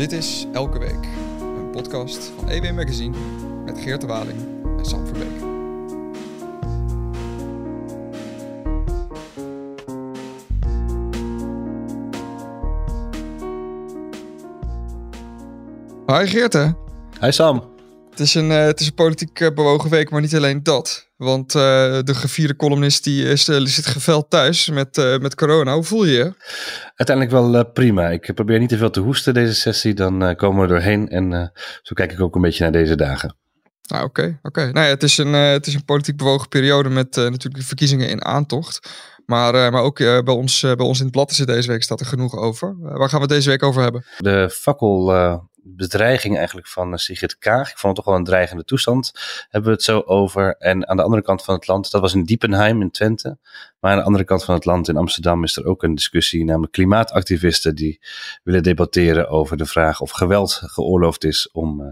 Dit is Elke Week, een podcast van EW Magazine met Geert de Waling en Sam Verbeek. Hi Geert hè? Hi Sam. Het is een, uh, het is een politiek uh, bewogen week, maar niet alleen dat. Want uh, de gevierde columnist die is, zit geveld thuis met, met corona. Hoe voel je je? Uiteindelijk wel prima. Ik probeer niet te veel te hoesten deze sessie. Dan komen we doorheen. En zo kijk ik ook een beetje naar deze dagen. Nou, oké. Okay, oké. Okay. Nou ja, het, is een, het is een politiek bewogen periode met natuurlijk de verkiezingen in aantocht. Maar, maar ook bij, ons, bij ons in het blad is deze week staat er genoeg over. waar gaan we het deze week over hebben? De fakkel bedreiging eigenlijk van Sigrid Kaag. Ik vond het toch wel een dreigende toestand. Hebben we het zo over. En aan de andere kant van het land, dat was in Diepenheim in Twente. Maar aan de andere kant van het land in Amsterdam is er ook een discussie, namelijk klimaatactivisten die willen debatteren over de vraag of geweld geoorloofd is om uh,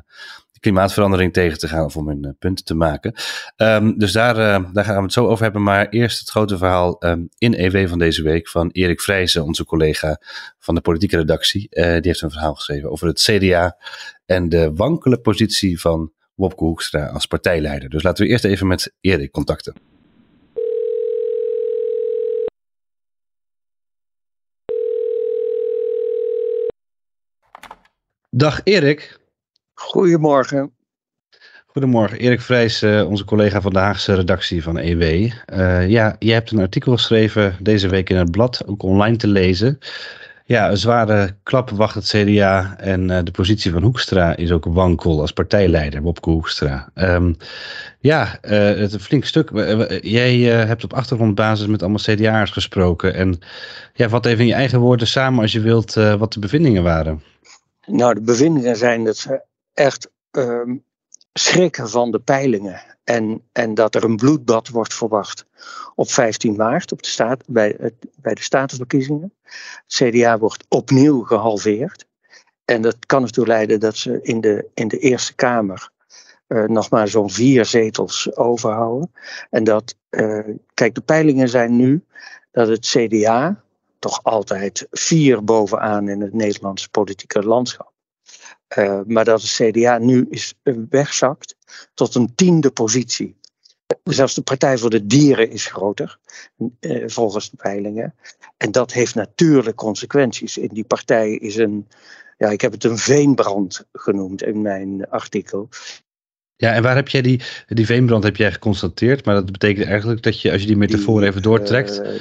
klimaatverandering tegen te gaan of om hun uh, punten te maken. Um, dus daar, uh, daar gaan we het zo over hebben. Maar eerst het grote verhaal um, in EW van deze week van Erik Vrijzen, onze collega van de politieke redactie. Uh, die heeft een verhaal geschreven over het CDA en de wankele positie van Wopke Hoekstra als partijleider. Dus laten we eerst even met Erik contacten. Dag Erik. Goedemorgen. Goedemorgen, Erik Vrijs, uh, onze collega van de Haagse redactie van EW. Uh, ja, je hebt een artikel geschreven deze week in het blad, ook online te lezen. Ja, een zware klap wacht het CDA en uh, de positie van Hoekstra is ook wankel als partijleider, Wopke Hoekstra. Um, ja, het is een flink stuk. Jij hebt op achtergrondbasis met allemaal CDA'ers gesproken. En ja, wat even in je eigen woorden samen als je wilt wat de bevindingen waren. Nou, de bevindingen zijn dat ze echt um, schrikken van de peilingen. En, en dat er een bloedbad wordt verwacht op 15 maart op de staat, bij, het, bij de statenverkiezingen. Het CDA wordt opnieuw gehalveerd. En dat kan ertoe leiden dat ze in de, in de Eerste Kamer uh, nog maar zo'n vier zetels overhouden. En dat, uh, kijk, de peilingen zijn nu dat het CDA toch altijd vier bovenaan in het Nederlandse politieke landschap. Uh, maar dat het CDA nu is wegzakt tot een tiende positie. Zelfs de Partij voor de Dieren is groter, uh, volgens de peilingen. En dat heeft natuurlijk consequenties. In die partij is een, ja, ik heb het een veenbrand genoemd in mijn artikel. Ja, en waar heb jij die, die veenbrand heb jij geconstateerd? Maar dat betekent eigenlijk dat je, als je die metafoor even doortrekt, uh,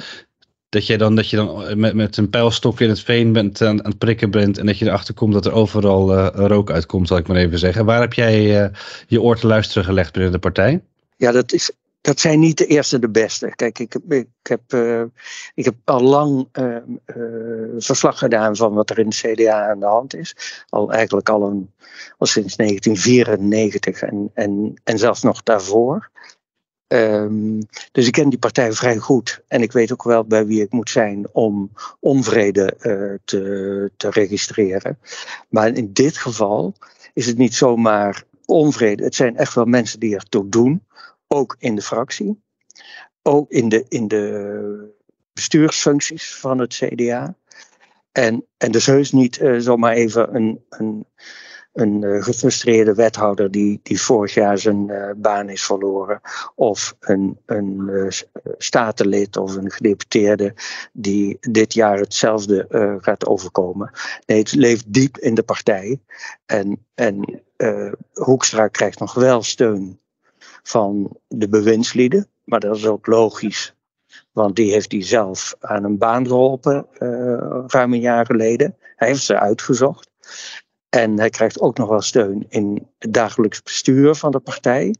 dat je dan, dat je dan met, met een pijlstok in het veen bent, aan, aan het prikken bent en dat je erachter komt dat er overal uh, rook uitkomt, zal ik maar even zeggen. Waar heb jij je oor te luisteren gelegd binnen de partij? Ja, dat, is, dat zijn niet de eerste de beste. Kijk, ik, ik, heb, ik heb al lang verslag gedaan van wat er in het CDA aan de hand is. Al eigenlijk al, een, al sinds 1994 en, en, en zelfs nog daarvoor. Um, dus ik ken die partij vrij goed. En ik weet ook wel bij wie ik moet zijn om onvrede uh, te, te registreren. Maar in dit geval is het niet zomaar onvrede. Het zijn echt wel mensen die ertoe doen. Ook in de fractie. Ook in de, in de bestuursfuncties van het CDA. En, en dus heus niet uh, zomaar even een, een een uh, gefrustreerde wethouder die, die vorig jaar zijn uh, baan is verloren. Of een, een uh, statenlid of een gedeputeerde die dit jaar hetzelfde gaat overkomen. Nee, het leeft diep in de partij. En, en Hoekstra krijgt nog wel steun van de bewindslieden. Maar dat is ook logisch. Want die heeft hij zelf aan een baan geholpen, ruim een jaar geleden. Hij heeft ze uitgezocht. En hij krijgt ook nog wel steun in het dagelijks bestuur van de partij.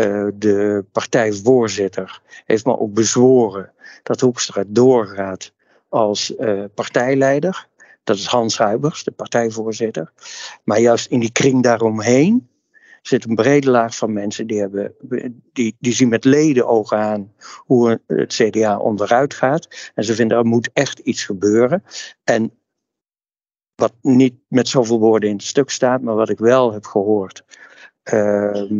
Uh, de partijvoorzitter heeft me ook bezworen dat Hoekstra doorgaat als uh, partijleider. Dat is Hans Huibers, de partijvoorzitter. Maar juist in die kring daaromheen zit een brede laag van mensen die, hebben, die, die zien met ledenogen aan hoe het CDA onderuit gaat. En ze vinden er moet echt iets gebeuren. En wat niet met zoveel woorden in het stuk staat, maar wat ik wel heb gehoord, uh,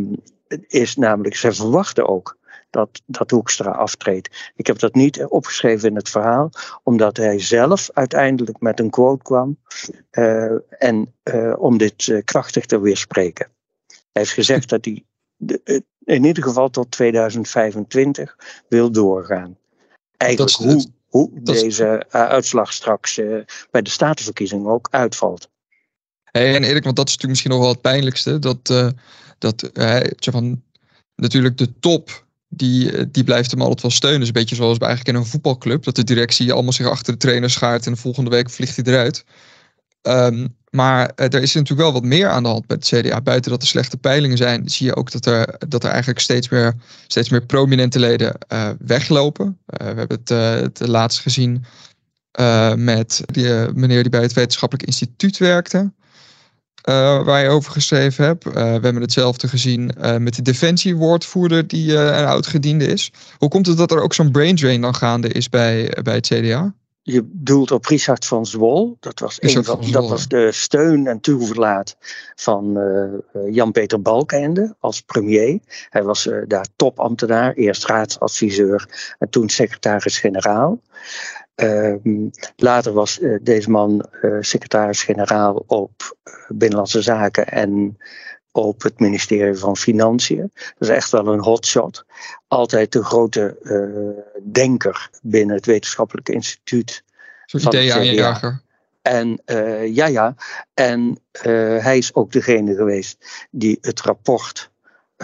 is namelijk, ze verwachten ook dat, dat Hoekstra aftreedt. Ik heb dat niet opgeschreven in het verhaal, omdat hij zelf uiteindelijk met een quote kwam uh, en uh, om dit uh, krachtig te weerspreken. Hij heeft gezegd dat hij de, in ieder geval tot 2025 wil doorgaan. Eigenlijk hoe, hoe deze uitslag straks bij de statenverkiezingen ook uitvalt. Hey, en Erik, want dat is natuurlijk misschien nog wel het pijnlijkste. Dat, uh, dat uh, van, natuurlijk de top, die, die blijft hem altijd wel steunen. Dus een beetje zoals bij eigenlijk in een voetbalclub. Dat de directie allemaal zich achter de trainer schaart en de volgende week vliegt hij eruit. Um, maar uh, er is natuurlijk wel wat meer aan de hand met het CDA. Buiten dat er slechte peilingen zijn, zie je ook dat er, dat er eigenlijk steeds meer, steeds meer prominente leden uh, weglopen. Uh, we hebben het, het laatst gezien met die meneer die bij het Wetenschappelijk Instituut werkte. Uh, waar je over geschreven hebt. Uh, we hebben hetzelfde gezien uh, met de defensiewoordvoerder die een oud-gediende is. Hoe komt het dat er ook zo'n brain drain dan gaande is bij, bij het CDA? Je bedoelt op Richard van Zwol. Dat was, een van, dat was de steun en toeverlaat van Jan-Peter Balkenende als premier. Hij was daar topambtenaar, eerst raadsadviseur en toen secretaris-generaal. Uh, later was deze man secretaris-generaal op eh, Binnenlandse Zaken en op het ministerie van Financiën. Dat is echt wel een hotshot. Altijd de grote denker binnen het wetenschappelijke instituut. Zo'n En ja, ja. En hij is ook degene geweest die het rapport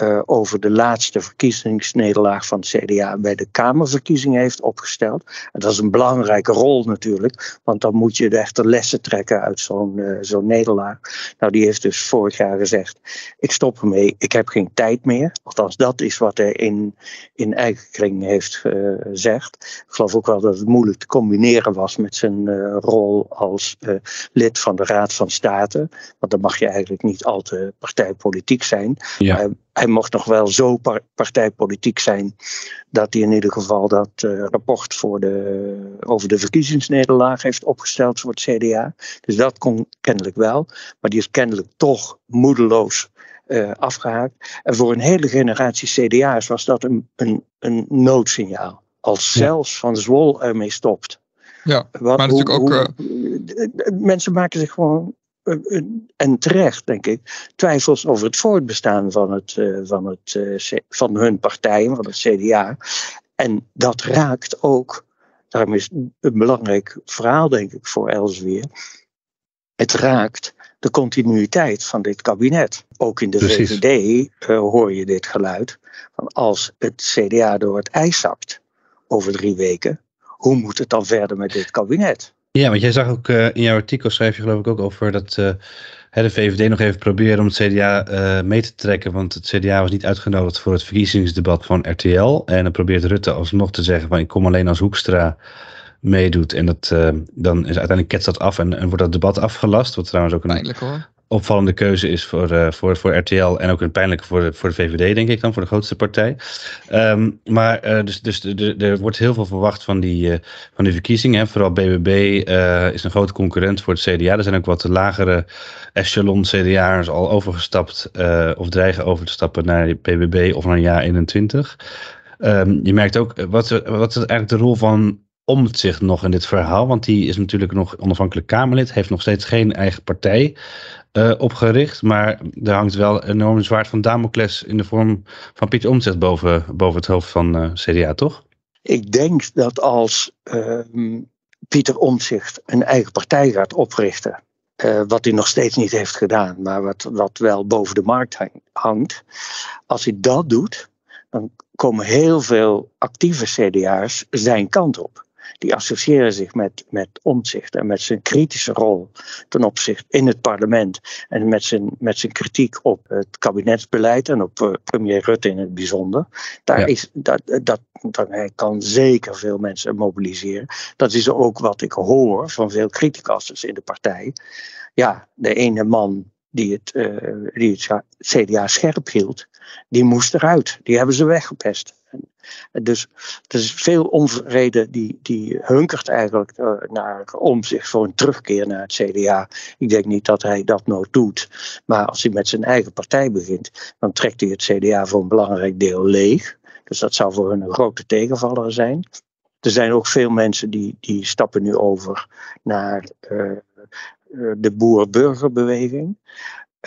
uh, over de laatste verkiezingsnederlaag van het CDA bij de Kamerverkiezingen heeft opgesteld. En dat is een belangrijke rol natuurlijk, want dan moet je de echte lessen trekken uit zo'n uh, zo'n nederlaag. Nou, die heeft dus vorig jaar gezegd: ik stop ermee, ik heb geen tijd meer. Althans, dat is wat hij in, in eigen kring heeft uh, gezegd. Ik geloof ook wel dat het moeilijk te combineren was met zijn rol als lid van de Raad van State. Want dan mag je eigenlijk niet al te partijpolitiek zijn. Ja hij mocht nog wel zo partijpolitiek zijn dat hij in ieder geval dat uh, rapport voor de, over de verkiezingsnederlaag heeft opgesteld voor het CDA. Dus dat kon kennelijk wel, maar die is kennelijk toch moedeloos uh, afgehaakt. En voor een hele generatie CDA's was dat een, een, een noodsignaal. Als ja. zelfs Van Zwol ermee stopt. Ja, Wat, maar natuurlijk hoe, ook. Hoe, uh... mensen maken zich gewoon en terecht, denk ik, twijfels over het voortbestaan van, het, van, het, van hun partij, van het CDA. En dat raakt ook, daarom is een belangrijk verhaal, denk ik, voor Elsweer. Het raakt de continuïteit van dit kabinet. Ook in de Precies. VVD uh, hoor je dit geluid. Van als het CDA door het ijs zakt over drie weken, hoe moet het dan verder met dit kabinet? Ja, want jij zag ook uh, in jouw artikel, schrijf je geloof ik ook over dat uh, de VVD nog even probeerde om het CDA uh, mee te trekken. Want het CDA was niet uitgenodigd voor het verkiezingsdebat van RTL. En dan probeert Rutte alsnog te zeggen van ik kom alleen als Hoekstra meedoet. En dat, dan is uiteindelijk ketst dat af en, wordt dat debat afgelast. Wat trouwens ook een hoor opvallende keuze is voor, uh, voor, voor RTL en ook een pijnlijke voor de, voor de VVD, denk ik dan, voor de grootste partij. Um, maar uh, dus, dus er wordt heel veel verwacht van die, uh, van die verkiezingen. Vooral BBB is een grote concurrent voor het CDA. Er zijn ook wat lagere echelon CDA'ers al overgestapt of dreigen over te stappen naar BBB of naar jaar 21. Um, je merkt ook, wat, wat is eigenlijk de rol van Omtzigt nog in dit verhaal? Want die is natuurlijk nog onafhankelijk Kamerlid, heeft nog steeds geen eigen partij uh, opgericht. Maar er hangt wel een enorm zwaard van Damocles in de vorm van Pieter Omtzigt boven, boven het hoofd van uh, CDA, toch? Ik denk dat als uh, Pieter Omtzigt een eigen partij gaat oprichten. Uh, wat hij nog steeds niet heeft gedaan, maar wat, wat wel boven de markt hangt. Als hij dat doet, dan komen heel veel actieve CDA's zijn kant op die associëren zich met, met omzicht en met zijn kritische rol ten opzichte in het parlement en met zijn, met zijn kritiek op het kabinetsbeleid en op uh, premier Rutte in het bijzonder. Daar ja. is, dat, dat, dat, hij kan zeker veel mensen mobiliseren. Dat is ook wat ik hoor van veel criticasters in de partij. Ja, de ene man die het, uh, die het CDA scherp hield, die moest eruit. Die hebben ze weggepest. Dus er is veel onvrede die, die hunkert eigenlijk uh, naar om zich voor een terugkeer naar het CDA. Ik denk niet dat hij dat nooit doet. Maar als hij met zijn eigen partij begint, dan trekt hij het CDA voor een belangrijk deel leeg. Dus dat zou voor hun een grote tegenvaller zijn. Er zijn ook veel mensen die, die stappen nu over naar uh, de boer-burgerbeweging.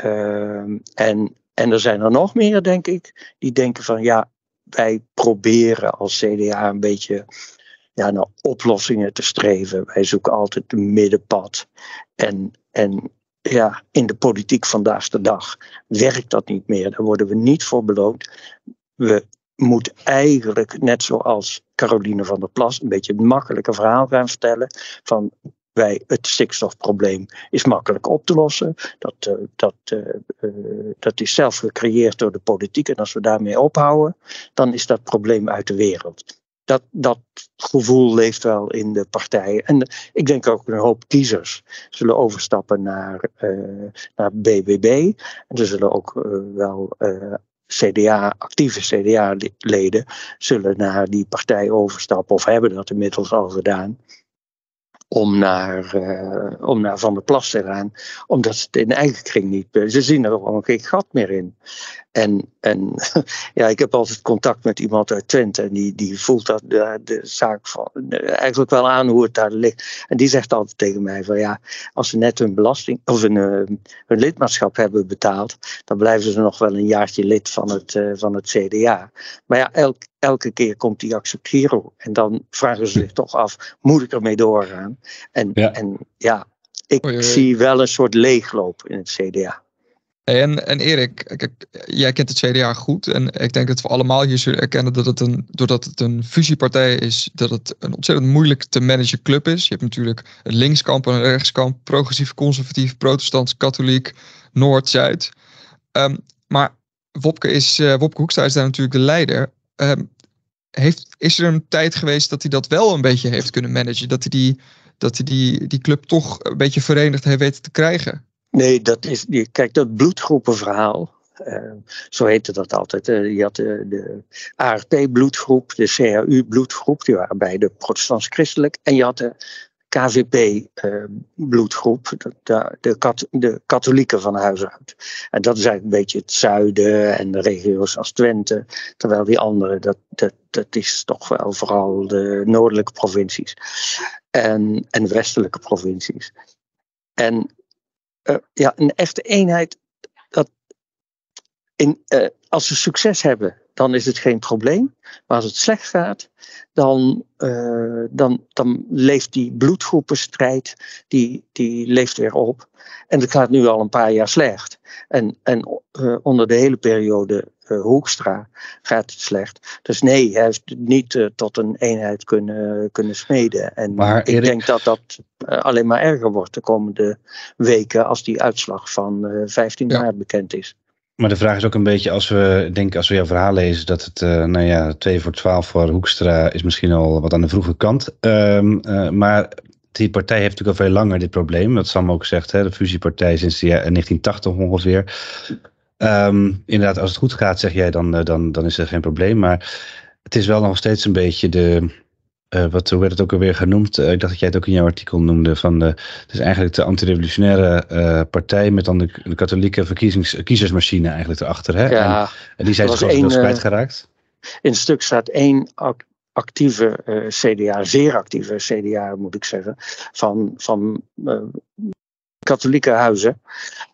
Uh, en, en er zijn er nog meer, denk ik, die denken van ja, wij proberen als CDA een beetje ja, naar oplossingen te streven. Wij zoeken altijd een middenpad. En, en ja, in de politiek vandaag de dag werkt dat niet meer. Daar worden we niet voor beloond. We moeten eigenlijk, net zoals Caroline van der Plas, een beetje een makkelijke verhaal gaan vertellen. Van wij, het stikstofprobleem is makkelijk op te lossen. Dat, uh, dat, uh, uh, dat is zelf gecreëerd door de politiek. En als we daarmee ophouden, dan is dat probleem uit de wereld dat, dat gevoel leeft wel in de partijen. En ik denk ook een hoop kiezers zullen overstappen naar, naar BBB. En er zullen ook wel CDA, actieve CDA-leden zullen naar die partij overstappen, of hebben dat inmiddels al gedaan om naar, uh, om naar Van der Plas te gaan, omdat ze het in eigen kring niet. Ze zien er gewoon geen gat meer in. En, en ja, ik heb altijd contact met iemand uit Twente en die, die voelt dat de, de zaak van, eigenlijk wel aan hoe het daar ligt. En die zegt altijd tegen mij van ja, als ze net hun belasting of hun, hun lidmaatschap hebben betaald, dan blijven ze nog wel een jaartje lid van het, uh, van het CDA. Maar ja, elk, elke keer komt die Accept Giro en dan vragen ze zich toch af, moet ik ermee doorgaan? En ja, en, ja ik zie wel een soort leegloop in het CDA. En, en Erik, jij kent het CDA goed. En ik denk dat we allemaal hier zullen erkennen dat het een, doordat het een fusiepartij is, dat het een ontzettend moeilijk te managen club is. Je hebt natuurlijk een linkskamp en een rechtskamp, progressief, conservatief, protestant, katholiek, Noord, Zuid. Um, maar Wopke, is, uh, Wopke Hoekstra is daar natuurlijk de leider. Um, heeft, is er een tijd geweest dat hij dat wel een beetje heeft kunnen managen? Dat hij die, dat hij die, die club toch een beetje verenigd heeft weten te krijgen? Nee, dat is, kijk, dat bloedgroepenverhaal, uh, zo heette dat altijd. Uh, je had de, de ARP-bloedgroep, de CAU-bloedgroep, die waren beide protestants-christelijk. En je had de KVP-bloedgroep, de, de, de, katholieken van huis uit. En dat is eigenlijk een beetje het zuiden en de regio's als Twente. Terwijl die andere, dat, dat, dat is toch wel vooral de noordelijke provincies. En, en westelijke provincies. En uh, ja, een echte eenheid. Dat in, uh, als ze succes hebben, dan is het geen probleem. Maar als het slecht gaat, dan, uh, dan, dan leeft die bloedgroepenstrijd, die, die leeft weer op. En het gaat nu al een paar jaar slecht. En, en onder de hele periode Hoekstra gaat het slecht. Dus nee, hij heeft niet uh, tot een eenheid kunnen, kunnen smeden. En maar ik Erik... denk dat dat alleen maar erger wordt de komende weken als die uitslag van 15 ja. maart bekend is. Maar de vraag is ook een beetje, als we denken, als we jouw verhaal lezen, dat het, uh, nou ja, 2 voor 12 voor Hoekstra is misschien al wat aan de vroege kant. Um, uh, maar die partij heeft natuurlijk al veel langer dit probleem. Dat Sam ook zegt, hè, de fusiepartij sinds de 1980 ongeveer. Um, inderdaad, als het goed gaat, zeg jij, dan, dan, dan is er geen probleem. Maar het is wel nog steeds een beetje de, uh, wat, hoe werd het ook alweer genoemd? Uh, ik dacht dat jij het ook in jouw artikel noemde. Van de, het is eigenlijk de antirevolutionaire uh, partij met dan de, de katholieke verkiezings, kiezersmachine eigenlijk erachter. Hè? Ja, en, en die zijn zich wel kwijtgeraakt. In het stuk staat één actieve CDA, zeer actieve CDA moet ik zeggen, van, van katholieke huizen.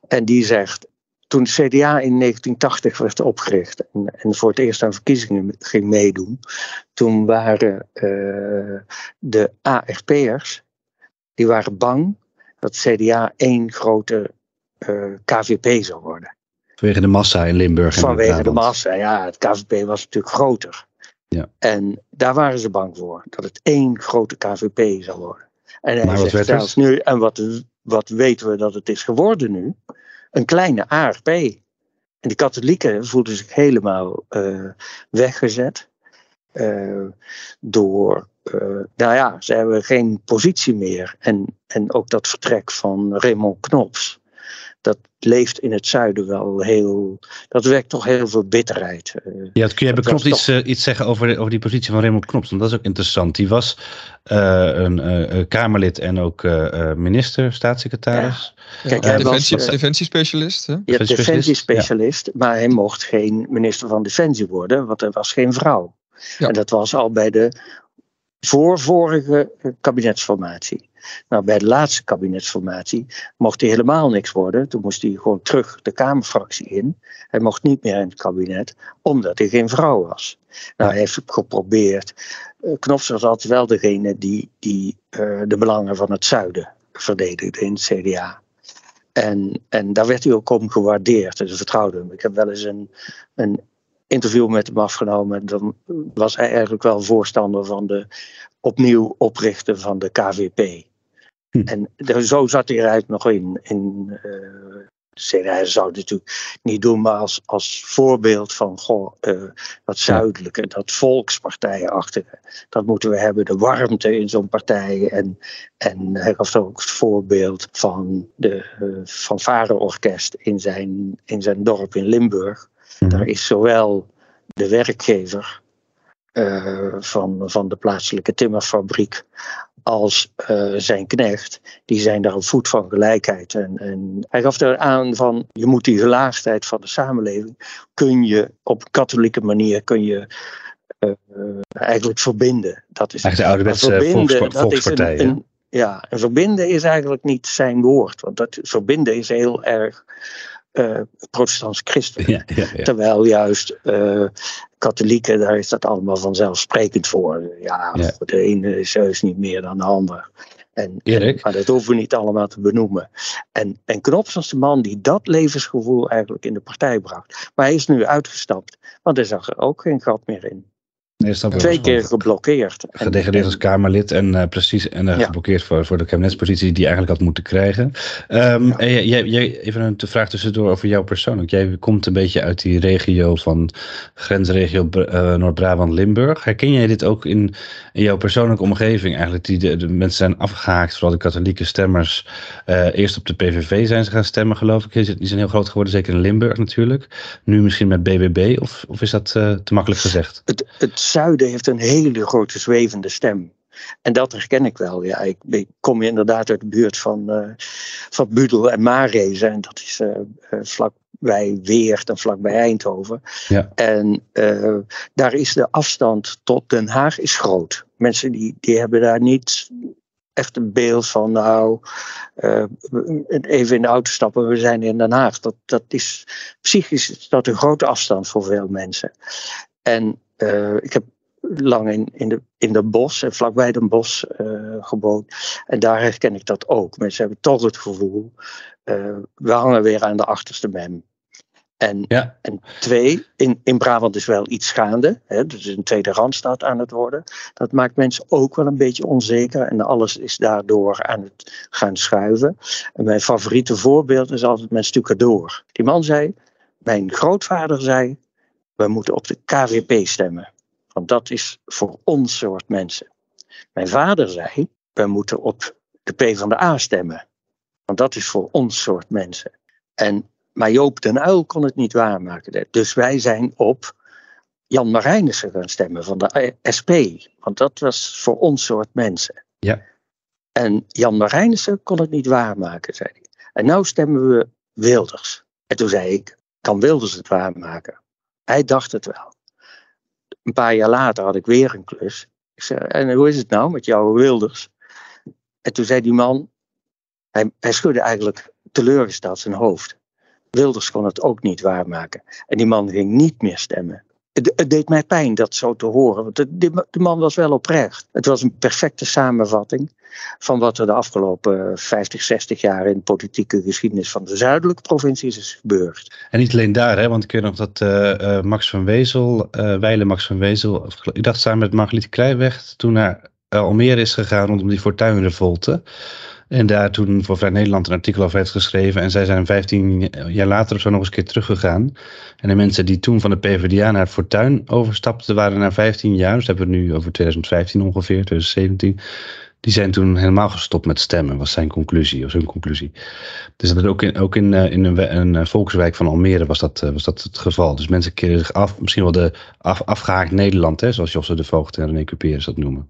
En die zegt, toen CDA in 1980 werd opgericht en, en, voor het eerst aan verkiezingen ging meedoen, toen waren uh, de AFP'ers, die waren bang dat CDA één grote uh, KVP zou worden. Vanwege de massa in Limburg. En Vanwege de massa, ja. Het KVP was natuurlijk groter. Ja. En daar waren ze bang voor, dat het één grote KVP zou worden. En hij maar wat zegt nu, en wat, wat weten we dat het is geworden nu? Een kleine ARP. En die katholieken voelden zich helemaal uh, weggezet. Uh, door, uh, nou ja, ze hebben geen positie meer. En, en ook dat vertrek van Raymond Knops dat leeft in het zuiden wel heel. Dat wekt toch heel veel bitterheid. Eh. Ja, kun jij beknopt iets, toch... uh, iets zeggen over, over die positie van Raymond Knops? Want dat is ook interessant. Die was uh, een Kamerlid en ook minister, staatssecretaris. Ja. Kijk, hij defensie, was, defensiespecialist. Hè? Ja, defensiespecialist, ja. maar hij mocht geen minister van Defensie worden, want hij was geen vrouw. Ja. En dat was al bij de voorvorige kabinetsformatie. Nou, bij de laatste kabinetsformatie mocht hij helemaal niks worden. Toen moest hij gewoon terug de Kamerfractie in. Hij mocht niet meer in het kabinet, omdat hij geen vrouw was. Nou, hij heeft geprobeerd. Uh, Knops was altijd wel degene die, die uh, de belangen van het zuiden verdedigde in het CDA. En, en daar werd hij ook om gewaardeerd en ze vertrouwden hem. Ik heb wel eens een, een interview met hem afgenomen. En dan was hij eigenlijk wel voorstander van de opnieuw oprichten van de KVP. Hm. En zo zat hij eruit nog in. in uh, hij zou het natuurlijk niet doen, maar als, als voorbeeld van goh, uh, dat zuidelijke, dat volkspartijachtige, dat moeten we hebben, de warmte in zo'n partij. En, en hij gaf ook het voorbeeld van de uh, fanfareorkest in zijn, in zijn dorp in Limburg. Mhm. Daar is zowel de werkgever uh, van, van de plaatselijke timmerfabriek als uh, zijn knecht, die zijn daar een voet van gelijkheid. En, en hij gaf er aan van, je moet die gelaagdheid van de samenleving, kun je op katholieke manier, kun je uh, eigenlijk verbinden. Dat is eigenlijk de ouderwetse volkspartij. volkspartij. Een, een, ja, en verbinden is eigenlijk niet zijn woord, want dat, verbinden is heel erg uh, protestants christen. Ja, ja, ja. Terwijl juist uh, katholieken, daar is dat allemaal vanzelfsprekend voor. Ja, voor de ene is juist niet meer dan de ander. En, maar dat hoeven we niet allemaal te benoemen. En, en Knops was de man die dat levensgevoel eigenlijk in de partij bracht. Maar hij is nu uitgestapt, want hij zag er ook geen gat meer in. Nee, Twee keer geblokkeerd. Gedegradeerd als Kamerlid en uh, precies en uh, geblokkeerd voor, voor de kabinetspositie die hij eigenlijk had moeten krijgen. Um, ja. jij, jij, even een vraag tussendoor over jou persoonlijk. Jij komt een beetje uit die regio van grensregio uh, Noord-Brabant-Limburg. Herken jij dit ook in, in, jouw persoonlijke omgeving eigenlijk? Die de, de, mensen zijn afgehaakt, vooral de katholieke stemmers. eerst op de PVV zijn ze gaan stemmen, geloof ik. Die zijn heel groot geworden, zeker in Limburg natuurlijk. Nu misschien met BBB, of, of is dat te makkelijk gezegd? Het, het zuiden heeft een hele grote zwevende stem. En dat herken ik wel. Ja, ik, ik kom inderdaad uit de buurt van, uh, van Budel en Marezen. En dat is uh, uh, vlakbij Weert en vlakbij Eindhoven. Ja. En daar is de afstand tot Den Haag is groot. Mensen die, die hebben daar niet echt een beeld van, nou, even in de auto stappen, we zijn in Den Haag. Dat, dat is, psychisch is dat een grote afstand voor veel mensen. En uh, ik heb lang in, in, de, in de bos en vlakbij de bos uh, gewoond. En daar herken ik dat ook. Mensen hebben toch het gevoel, uh, we hangen weer aan de achterste mem. En, ja. en twee, in, in Brabant is wel iets gaande. Hè, dus een tweede randstad aan het worden. Dat maakt mensen ook wel een beetje onzeker. En alles is daardoor aan het gaan schuiven. En mijn favoriete voorbeeld is altijd mijn stucadoor. Die man zei, mijn grootvader zei, we moeten op de KVP stemmen. Want dat is voor ons soort mensen. Mijn vader zei, we moeten op de P van de A stemmen. Want dat is voor ons soort mensen. En, maar Joop den Uil kon het niet waarmaken. Dus wij zijn op Jan Marijnissen gaan stemmen van de SP. Want dat was voor ons soort mensen. Ja. En Jan Marijnissen kon het niet waarmaken, zei hij. En nou stemmen we Wilders. En toen zei ik, kan Wilders het waarmaken? Hij dacht het wel. Een paar jaar later had ik weer een klus. Ik zei, en hoe is het nou met jouw Wilders? En toen zei die man, hij, hij schudde eigenlijk teleurgesteld zijn hoofd. Wilders kon het ook niet waarmaken. En die man ging niet meer stemmen. Het, deed mij pijn dat zo te horen, want de, de, man was wel oprecht. Het was een perfecte samenvatting van wat er de afgelopen 50, 60 jaar in de politieke geschiedenis van de zuidelijke provincies is gebeurd. En niet alleen daar, hè, want ik weet nog dat uh, uh, Max van Wezel, uh, Max van Wezel, ik dacht samen met Margriet Krijweg, toen naar Almere is gegaan rondom die fortuinrevolte. En daar toen voor Vrij Nederland een artikel over heeft geschreven. En zij zijn 15 jaar later of zo nog eens een keer teruggegaan. En de mensen die toen van de PvdA naar Fortuin overstapten, waren na 15 jaar, dus hebben we nu over 2015 ongeveer, 2017. Die zijn toen helemaal gestopt met stemmen, was zijn conclusie, of hun conclusie. Dus dat ook in, ook in, eh, in een, een eh, volkswijk van Almere was dat, eh, was dat het geval. Dus mensen keren zich af, misschien wel de af, afgehaakt Nederland, hè, zoals Josse de Voogd en René Cuperus dat noemen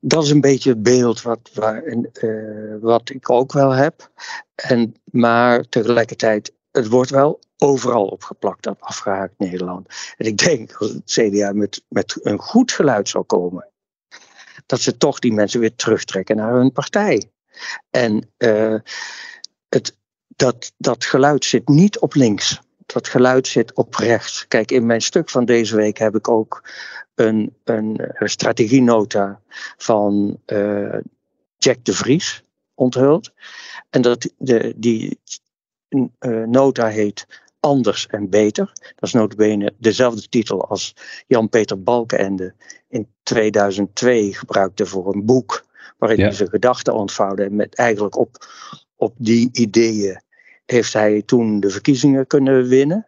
dat is een beetje het beeld wat, uh, wat ik ook wel heb. En, maar tegelijkertijd het wordt wel overal opgeplakt, dat afgehaakt Nederland. En ik denk dat het CDA met, met een goed geluid zal komen, dat ze toch die mensen weer terugtrekken naar hun partij. En uh, het, dat, dat geluid zit niet op links. Dat geluid zit op rechts. Kijk, in mijn stuk van deze week heb ik ook een, een, strategienota van uh, Jack de Vries onthuld. En dat, de, die uh, nota heet Anders en Beter. Dat is notabene dezelfde titel als Jan-Peter Balkenende in 2002 gebruikte voor een boek waarin ja. hij zijn gedachten ontvouwde. En met eigenlijk op, op die ideeën heeft hij toen de verkiezingen kunnen winnen.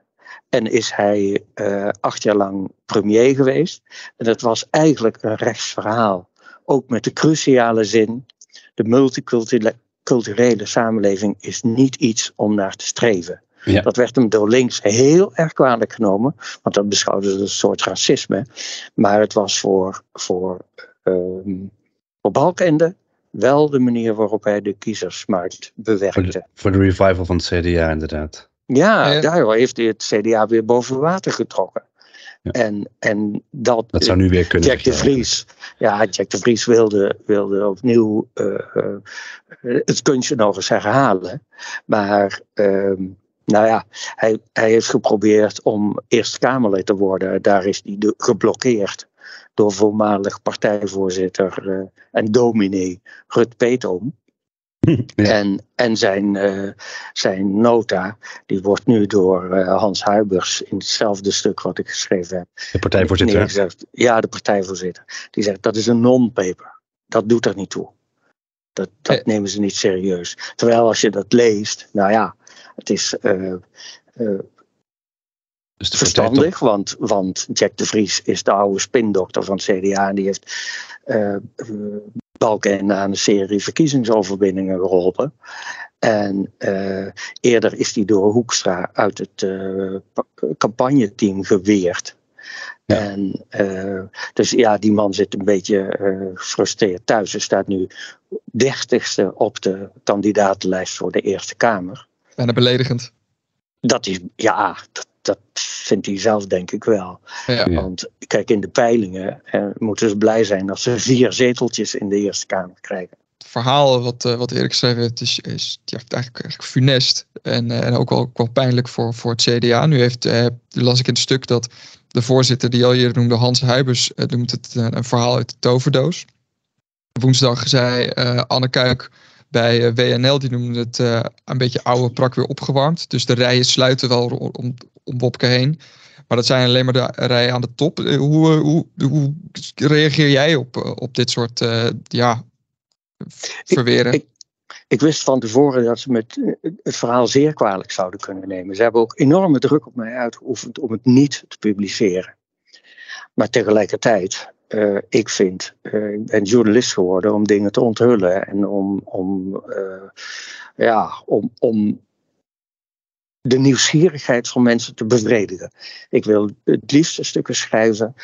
En is hij uh, acht jaar lang premier geweest. En dat was eigenlijk een rechtsverhaal. Ook met de cruciale zin: de multiculturele samenleving is niet iets om naar te streven. Ja. Dat werd hem door links heel erg kwalijk genomen, want dat beschouwde ze als een soort racisme. Maar het was voor, voor, um, voor Balkende wel de manier waarop hij de kiezersmarkt bewerkte. Voor de, voor de revival van het CDA, inderdaad. Ja, daar heeft hij het CDA weer boven water getrokken. Ja. En, en dat, dat zou nu weer kunnen. Jack de Vries, ja, Jack de Vries wilde, wilde opnieuw uh, uh, het kunstje nog eens herhalen. Maar uh, nou ja, hij, hij heeft geprobeerd om Eerste Kamerlid te worden. Daar is hij geblokkeerd door voormalig partijvoorzitter uh, en dominee Rut Peetoom. Ja. En, en zijn, uh, zijn nota, die wordt nu door uh, Hans Huibers in hetzelfde stuk wat ik geschreven heb. De partijvoorzitter? Gezegd, ja, de partijvoorzitter. Die zegt dat is een non-paper. Dat doet er niet toe. Dat, dat ja. nemen ze niet serieus. Terwijl als je dat leest, nou ja, het is uh, dus verstandig, want, want Jack de Vries is de oude spindokter van het CDA en die heeft Balken aan een serie verkiezingsoverwinningen geholpen. En uh, eerder is hij door Hoekstra uit het uh, campagneteam geweerd. Ja. En, uh, dus ja, die man zit een beetje gefrustreerd thuis. Hij staat nu dertigste op de kandidatenlijst voor de Eerste Kamer. Bijna beledigend. Dat is, ja, dat, dat vindt hij zelf denk ik wel. Ja. Want kijk, in de peilingen eh, moeten ze blij zijn als ze vier zeteltjes in de Eerste Kamer krijgen. Het verhaal wat, uh, wat Erik geschreven heeft, is, is ja, eigenlijk, eigenlijk funest. En, uh, en ook wel, ook wel pijnlijk voor, voor het CDA. Nu heeft, uh, las ik in het stuk dat de voorzitter die al eerder noemde, Hans Huibers, noemt het een verhaal uit de toverdoos. Woensdag zei Anne Kuik bij eh, WNL, die noemde het uh, een beetje oude prak weer opgewarmd. Dus de rijen sluiten wel om, om Bobke heen. Maar dat zijn alleen maar de rijen aan de top. Eh, hoe, hoe, hoe reageer jij op, op dit soort uh, ja, verweren? Ik, ik, ik, wist van tevoren dat ze met het verhaal zeer kwalijk zouden kunnen nemen. Ze hebben ook enorme druk op mij uitgeoefend om het niet te publiceren. Maar tegelijkertijd uh, ik vind, uh, ik ben journalist geworden om dingen te onthullen en om, om, uh, ja, om, om de nieuwsgierigheid van mensen te bevredigen. Ik wil het liefst stukken schrijven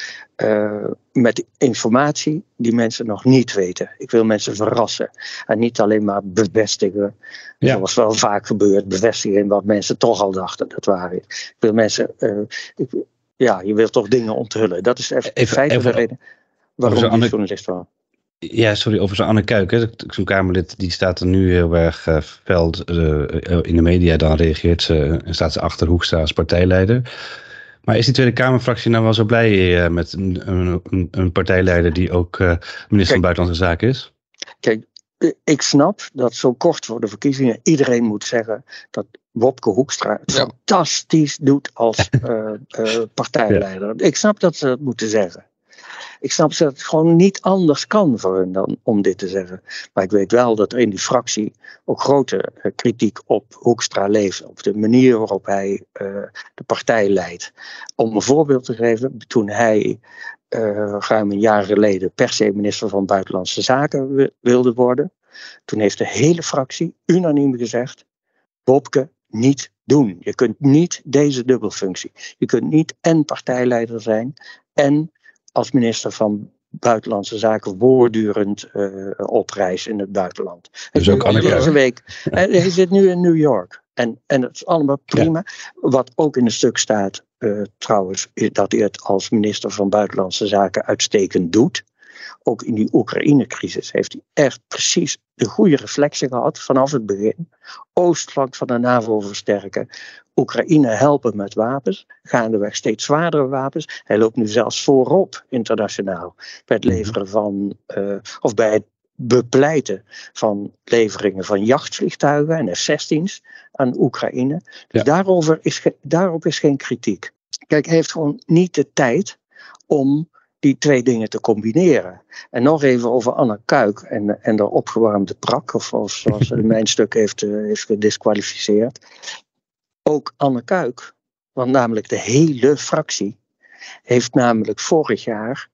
met informatie die mensen nog niet weten. Ik wil mensen verrassen en niet alleen maar bevestigen, ja. zoals wel vaak gebeurt, bevestigen in wat mensen toch al dachten dat waar is. Ik wil mensen, ik, ja, je wilt toch dingen onthullen. Dat is even, even, de reden waarom je Anne... journalist. Ja, sorry, over zo'n Anne Kuik. Zo'n Kamerlid die staat er nu heel erg uh, fel uh, in de media. Dan reageert ze en staat ze achter Hoekstra als partijleider. Maar is die Tweede Kamerfractie nou wel zo blij uh, met een, een, een, partijleider die ook minister Kijk, van Buitenlandse Zaken is? Kijk, ik snap dat zo kort voor de verkiezingen iedereen moet zeggen dat Wopke Hoekstra het ja. fantastisch doet als uh, uh, partijleider. Ja. Ik snap dat ze dat moeten zeggen. Ik snap dat het gewoon niet anders kan voor hen dan om dit te zeggen. Maar ik weet wel dat er in die fractie ook grote uh, kritiek op Hoekstra leeft. Op de manier waarop hij de partij leidt. Om een voorbeeld te geven, toen hij ruim een jaar geleden per se minister van Buitenlandse Zaken wilde worden. Toen heeft de hele fractie unaniem gezegd: Bobke, niet doen. Je kunt niet deze dubbelfunctie. Je kunt niet en partijleider zijn en als minister van Buitenlandse Zaken voortdurend uh, op reis in het buitenland. Dus ook deze week. Hij zit nu in New York. En, en dat is allemaal prima. Wat ook in het stuk staat, uh, trouwens, is dat hij het als minister van Buitenlandse Zaken uitstekend doet. Ook in die Oekraïne-crisis heeft hij echt precies de goede reflectie gehad vanaf het begin. Oostflank van de NAVO versterken. Oekraïne helpen met wapens. Gaandeweg steeds zwaardere wapens. Hij loopt nu zelfs voorop internationaal. Bij het mhm. leveren van, uh, of bij het bepleiten van leveringen van jachtvliegtuigen en F-16's aan Oekraïne. Dus daarover is, daarop is geen kritiek. Kijk, hij heeft gewoon niet de tijd om die twee dingen te combineren. En nog even over Anne Kuik en, en de opgewarmde prak, of zoals mijn stuk heeft, uh, heeft gedisqualificeerd. Ook Anne Kuik, want namelijk de hele fractie, heeft namelijk vorig jaar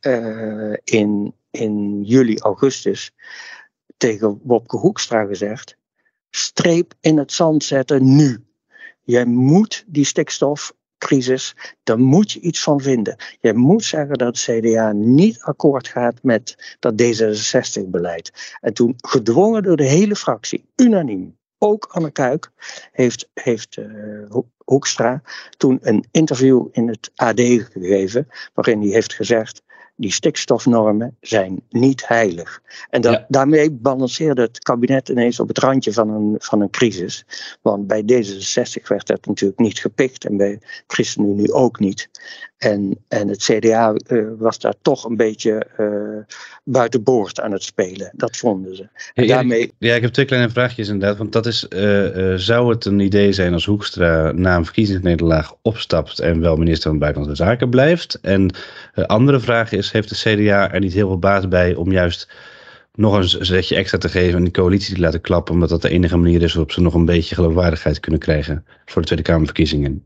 uh, in in juli, augustus tegen Wopke Hoekstra gezegd: streep in het zand zetten nu. Jij moet die stikstofcrisis, daar moet je iets van vinden. Jij moet zeggen dat CDA niet akkoord gaat met dat D66-beleid. En toen, gedwongen door de hele fractie, unaniem, ook Anne Kuik, heeft, heeft uh, Hoekstra toen een interview in het AD gegeven, waarin hij heeft gezegd: die stikstofnormen zijn niet heilig. En dat, daarmee balanceerde het kabinet ineens op het randje van een, van een crisis. Want bij D66 werd dat natuurlijk niet gepikt en bij ChristenUnie ook niet. En, en het CDA uh, eh, was daar toch een beetje uh, buiten boord aan het spelen. Dat vonden ze. Ja, daarmee... ja, ik heb twee kleine vraagjes inderdaad. Want dat is, uh, zou het een idee zijn als Hoekstra na een verkiezingsnederlaag opstapt en wel minister van Buitenlandse Zaken blijft? En de andere vraag is, heeft de CDA er niet heel veel baat bij om juist nog een zetje extra te geven en die coalitie te laten klappen, omdat dat de enige manier is waarop ze nog een beetje geloofwaardigheid kunnen krijgen voor de Tweede Kamerverkiezingen?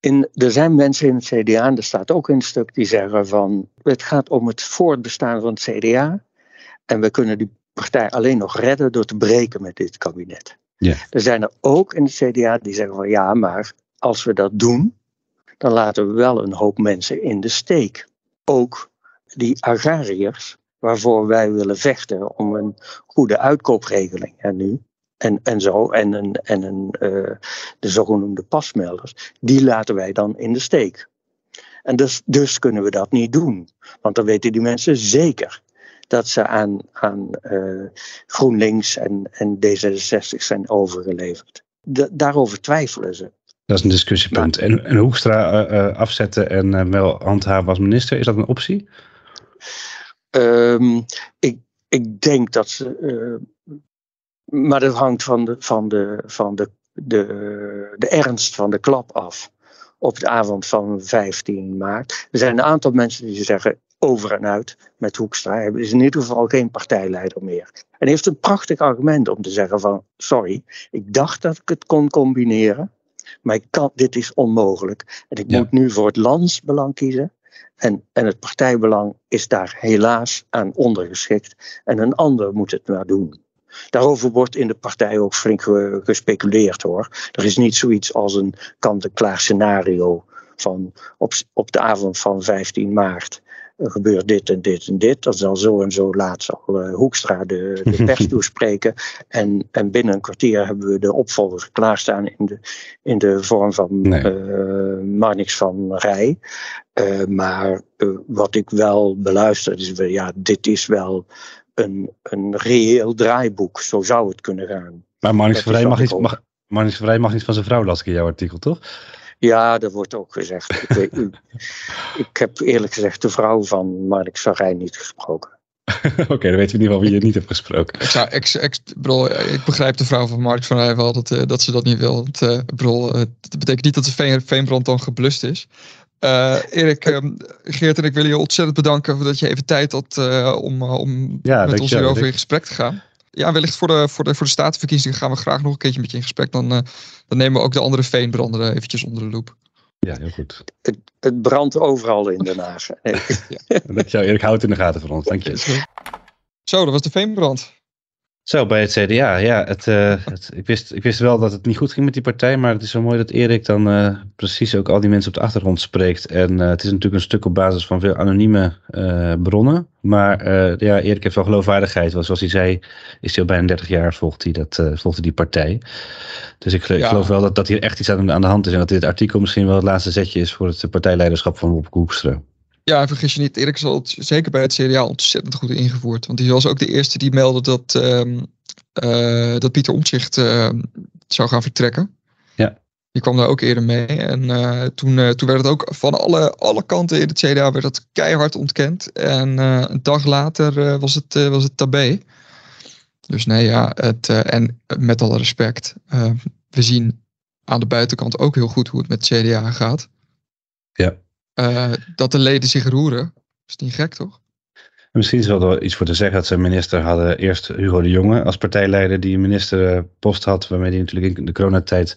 In, er zijn mensen in het CDA, en er staat ook in het stuk, die zeggen van het gaat om het voortbestaan van het CDA. En we kunnen die partij alleen nog redden door te breken met dit kabinet. Ja. Er zijn er ook in het CDA die zeggen van ja, maar als we dat doen, dan laten we wel een hoop mensen in de steek. Ook die agrariërs, waarvoor wij willen vechten om een goede uitkoopregeling. En nu, en, en zo, en, een, en een, uh, de zogenoemde pasmelders, die laten wij dan in de steek. En dus, dus kunnen we dat niet doen. Want dan weten die mensen zeker dat ze aan, aan uh, GroenLinks en, en D66 zijn overgeleverd. daarover twijfelen ze. Dat is een discussiepunt. en, en Hoekstra uh, afzetten en wel handhaven als minister, is dat een optie? Um, ik, ik denk dat ze maar dat hangt van de, van de, van de, de, de ernst van de klap af. Op de avond van 15 maart. Er zijn een aantal mensen die zeggen over en uit met Hoekstra. Hij is in ieder geval geen partijleider meer. En heeft een prachtig argument om te zeggen van sorry, ik dacht dat ik het kon combineren. Maar ik kan, dit is onmogelijk. En ik moet nu voor het landsbelang kiezen. En, en het partijbelang is daar helaas aan ondergeschikt. En een ander moet het maar doen. Daarover wordt in de partij ook flink gespeculeerd hoor. Er is niet zoiets als een kant-en-klaar scenario van op, op de avond van 15 maart gebeurt dit en dit en dit. Dat zal zo en zo laat zal uh, Hoekstra de, de pers toespreken. En, en binnen een kwartier hebben we de opvolger klaarstaan in de, in de vorm van nee. uh, Marnix van Rij. Uh, maar wat ik wel beluister is, ja, dit is wel een, een reëel draaiboek. Zo zou het kunnen gaan. Maar Marnix Vrij mag, niet, mag, Vrij mag niet van zijn vrouw, las ik in jouw artikel, toch? Ja, dat wordt ook gezegd. ik, weet, ik, heb eerlijk gezegd de vrouw van Marnix Vrij niet gesproken. Oké, dan weten we in ieder geval wie je niet hebt gesproken. Ik, zou, ik, ik begrijp de vrouw van Mark van Rij wel dat, uh, dat ze dat niet wil. Want, uh, bedoel, uh, dat betekent niet dat de veen, veenbrand dan geblust is. Uh, Erik, um, Geert en ik willen je ontzettend bedanken dat je even tijd had uh, om, uh, om ja, met ons hierover in gesprek te gaan. Ja, wellicht voor de, voor de, voor de statenverkiezingen gaan we graag nog een keertje met je in gesprek. Dan, dan nemen we ook de andere veenbranden eventjes onder de loep. Ja, heel goed. Het, het brandt overal in Den Haag. ja. Dat jou Erik houdt in de gaten van ons. Dank je. Zo, dat was de veenbrand. Zo, bij het CDA. Ja, het, uh, het, ik, wist, ik wist wel dat het niet goed ging met die partij. Maar het is zo mooi dat Erik dan uh, precies ook al die mensen op de achtergrond spreekt. En uh, het is natuurlijk een stuk op basis van veel anonieme bronnen. Maar ja, Erik heeft wel geloofwaardigheid. Want zoals hij zei, is hij al bijna 30 jaar volgt hij, dat, volgt hij die partij. Dus ik, ja. ik, geloof wel dat, dat hier echt iets aan, aan de hand is. En dat dit artikel misschien wel het laatste zetje is voor het partijleiderschap van Rob Koekstra. Ja, vergis je niet, Erik is al zeker bij het CDA ontzettend goed ingevoerd. Want hij was ook de eerste die meldde dat, uh, uh, dat Pieter Omtzigt uh, zou gaan vertrekken. Ja. Die kwam daar ook eerder mee. En eh, toen, toen werd het ook van alle, alle kanten in het CDA werd dat keihard ontkend. En een dag later was, het, was het tabé. Dus nee, ja, het, en met alle respect, we zien aan de buitenkant ook heel goed hoe het met het CDA gaat. Ja. Uh, dat de leden zich roeren. Is niet gek, toch? Misschien is er wel iets voor te zeggen dat ze minister hadden. Eerst Hugo de Jonge als partijleider die een ministerpost had. Waarmee hij natuurlijk in de coronatijd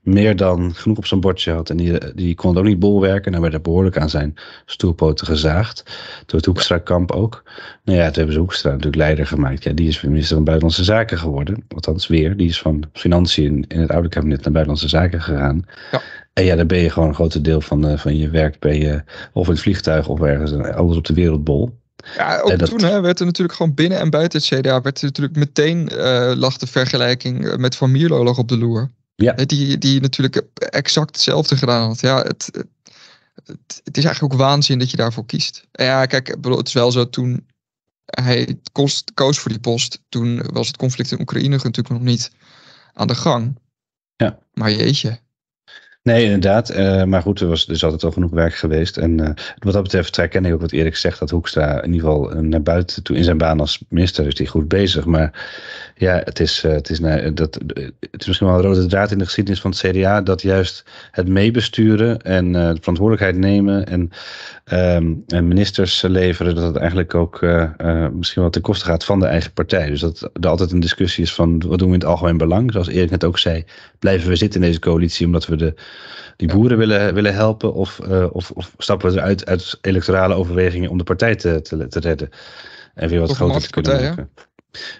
meer dan genoeg op zijn bordje had. En die, die kon het ook niet bolwerken. En dan werd er behoorlijk aan zijn stoelpoten gezaagd. Door het Hoekstra-kamp ook. Nou ja, toen hebben ze Hoekstra natuurlijk leider gemaakt. Ja, die is minister van Buitenlandse Zaken geworden. Althans weer. Die is van Financiën in het oude kabinet naar Buitenlandse Zaken gegaan. Ja. En ja, dan ben je gewoon een groot deel van, uh, van je werk ben je of in het vliegtuig of ergens alles op de wereldbol. Ja, ook toen hè, werd er natuurlijk gewoon binnen en buiten het CDA werd er natuurlijk meteen uh, lag de vergelijking met Van Mierlo lag op de loer. Ja. Die, die natuurlijk exact hetzelfde gedaan had. Ja, het, het, het, is eigenlijk ook waanzin dat je daarvoor kiest. En ja, kijk, het is wel zo toen hij koos, koos voor die post. Toen was het conflict in Oekraïne natuurlijk nog niet aan de gang. Ja. Maar jeetje, Nee, inderdaad. Uh, maar goed, er was dus altijd al genoeg werk geweest. En uh, wat dat betreft herken ik ook wat Erik zegt. Dat Hoekstra in ieder geval naar buiten toe in zijn baan als minister is hij goed bezig. Maar ja, het is, het, is, dat, het is misschien wel een rode draad in de geschiedenis van het CDA. Dat juist het meebesturen en de verantwoordelijkheid nemen en, um, en ministers leveren. Dat het eigenlijk ook misschien wel ten koste gaat van de eigen partij. Dus dat er altijd een discussie is van wat doen we in het algemeen belang. Zoals Erik net ook zei, blijven we zitten in deze coalitie omdat we de die boeren willen, willen helpen? Of, uh, of, of, stappen we eruit uit electorale overwegingen om de partij te, te, te redden? En weer wat of groter te kunnen maken.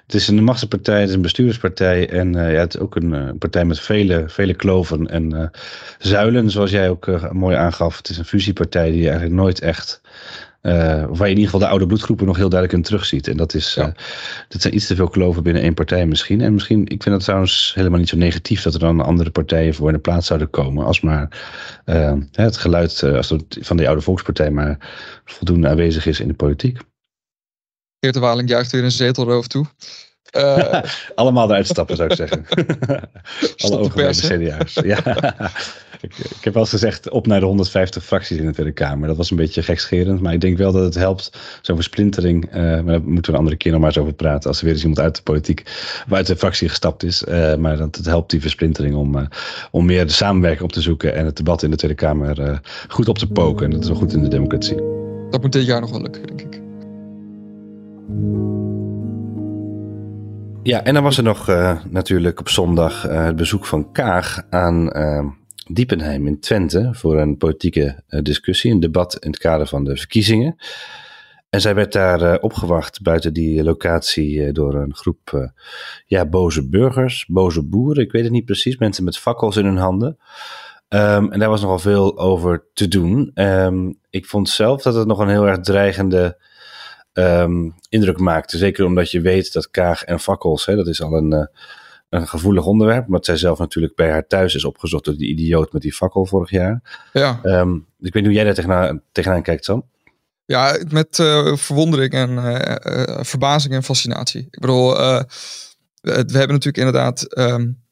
Het is een machtspartij, het is een bestuurspartij en uh, ja, het is ook een, een, partij met vele, vele kloven en uh, zuilen, zoals jij ook mooi aangaf. Het is een fusiepartij die eigenlijk nooit echt waar je in ieder geval de oude bloedgroepen nog heel duidelijk in terugziet. En dat, is, ja. uh, dat zijn iets te veel kloven binnen één partij misschien. En misschien, ik vind het trouwens helemaal niet zo negatief dat er dan andere partijen voor in de plaats zouden komen. Als maar uh, het geluid als het van die oude volkspartij maar voldoende aanwezig is in de politiek. Geert de Waling juicht weer een zetelroof toe. Uh, Allemaal eruit stappen, zou ik zeggen. Alle overleden CDA's. Ja. ik, ik, heb wel eens gezegd, op naar de 150 fracties in de Tweede Kamer. Dat was een beetje gekscherend, maar ik denk wel dat het helpt. Zo'n versplintering, uh, maar daar moeten we een andere keer nog maar eens over praten. Als er weer eens iemand uit de politiek, of uit de fractie gestapt is. Uh, maar dat het helpt die versplintering om, om meer de samenwerking op te zoeken. En het debat in de Tweede Kamer goed op te poken. En dat is wel goed in de democratie. Dat moet dit jaar nog wel lukken, denk ik. Ja, en dan was er nog uh, natuurlijk op zondag uh, het bezoek van Kaag aan uh, Diepenheim in Twente voor een politieke discussie, een debat in het kader van de verkiezingen. En zij werd daar opgewacht buiten die locatie door een groep ja, boze burgers, boze boeren, ik weet het niet precies, mensen met fakkels in hun handen. Um, en daar was nogal veel over te doen. Um, ik vond zelf dat het nog een heel erg dreigende um, indruk maakte. Zeker omdat je weet dat Kaag en fakkels, hè, dat is al een, een gevoelig onderwerp. Omdat zij zelf natuurlijk bij haar thuis is opgezocht door die idioot met die fakkel vorig jaar. Ja. Um, ik weet niet hoe jij daar tegenaan, tegenaan kijkt, Sam. Ja, met uh, verwondering en uh, verbazing en fascinatie. Ik bedoel, we hebben natuurlijk inderdaad um,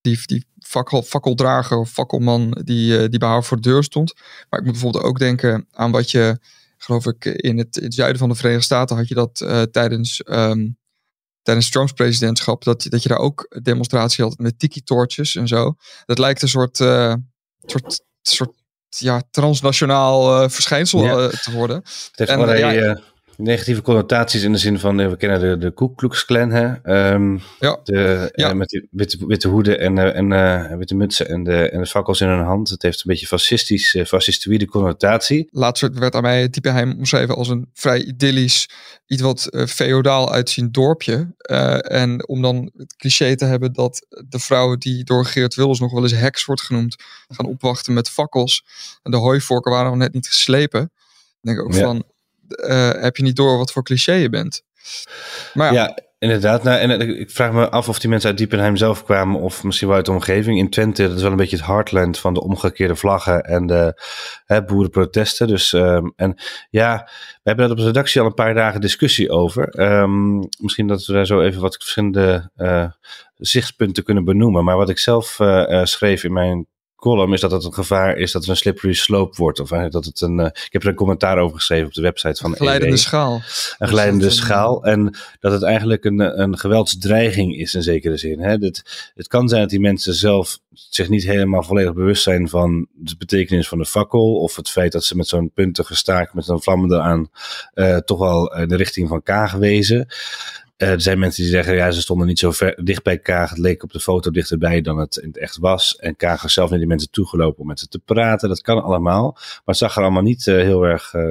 die, die fakkel, fakkeldrager of fakkelman die, die bij haar voor de deur stond. Maar ik moet bijvoorbeeld ook denken aan wat je geloof ik, in het, in het zuiden van de Verenigde Staten had je dat uh, tijdens, um, tijdens Trumps presidentschap, dat, dat je daar ook demonstratie had met tiki-torches en zo. Dat lijkt een soort, uh, soort, soort ja, transnationaal uh, verschijnsel ja. te worden. En, ja, negatieve connotaties in de zin van, we kennen de, de Ku Klux Klan, hè? Ehm, ja. De, ja. met die witte, witte hoeden en, en witte mutsen en de, en de fakkels in hun hand. Het heeft een beetje fascistisch, fascistoïde connotatie. Laatst werd aan mij Diepenheim omschreven als een vrij idyllisch, iets wat feodaal uitziend dorpje. en om dan het cliché te hebben dat de vrouw die door Geert Wilders nog wel eens heks wordt genoemd, gaan opwachten met fakkels. En de hooivorken waren nog net niet geslepen. Denk ik ook van, uh, heb je niet door wat voor cliché je bent. Maar ja, inderdaad. Nou, en ik vraag me af of die mensen uit Diepenheim zelf kwamen of misschien wel uit de omgeving. In Twente, dat is wel een beetje het heartland van de omgekeerde vlaggen en de hè, boerenprotesten. Dus, um, en ja, we hebben dat op de redactie al een paar dagen discussie over. Um, misschien dat we daar zo even wat verschillende uh, zichtspunten kunnen benoemen. Maar wat ik zelf schreef in mijn column is dat het een gevaar is dat het een slippery slope wordt. Of dat het een. Uh, ik heb er een commentaar over geschreven op de website van. Een glijdende EW. schaal. Een glijdende schaal. En dat het eigenlijk een, een geweldsdreiging is in zekere zin. Hè? Het, het kan zijn dat die mensen zelf zich niet helemaal volledig bewust zijn van de betekenis van de fakkel. Of het feit dat ze met zo'n puntige staak met een vlammende aan uh, toch wel in de richting van Kaag wezen. Uh, er zijn mensen die zeggen, ja, ze stonden niet zo ver, dicht bij Kaag. Het leek op de foto dichterbij dan het in het echt was. En Kaag is zelf naar die mensen toegelopen om met ze te praten. Dat kan allemaal. Maar het zag er allemaal niet uh, heel erg uh,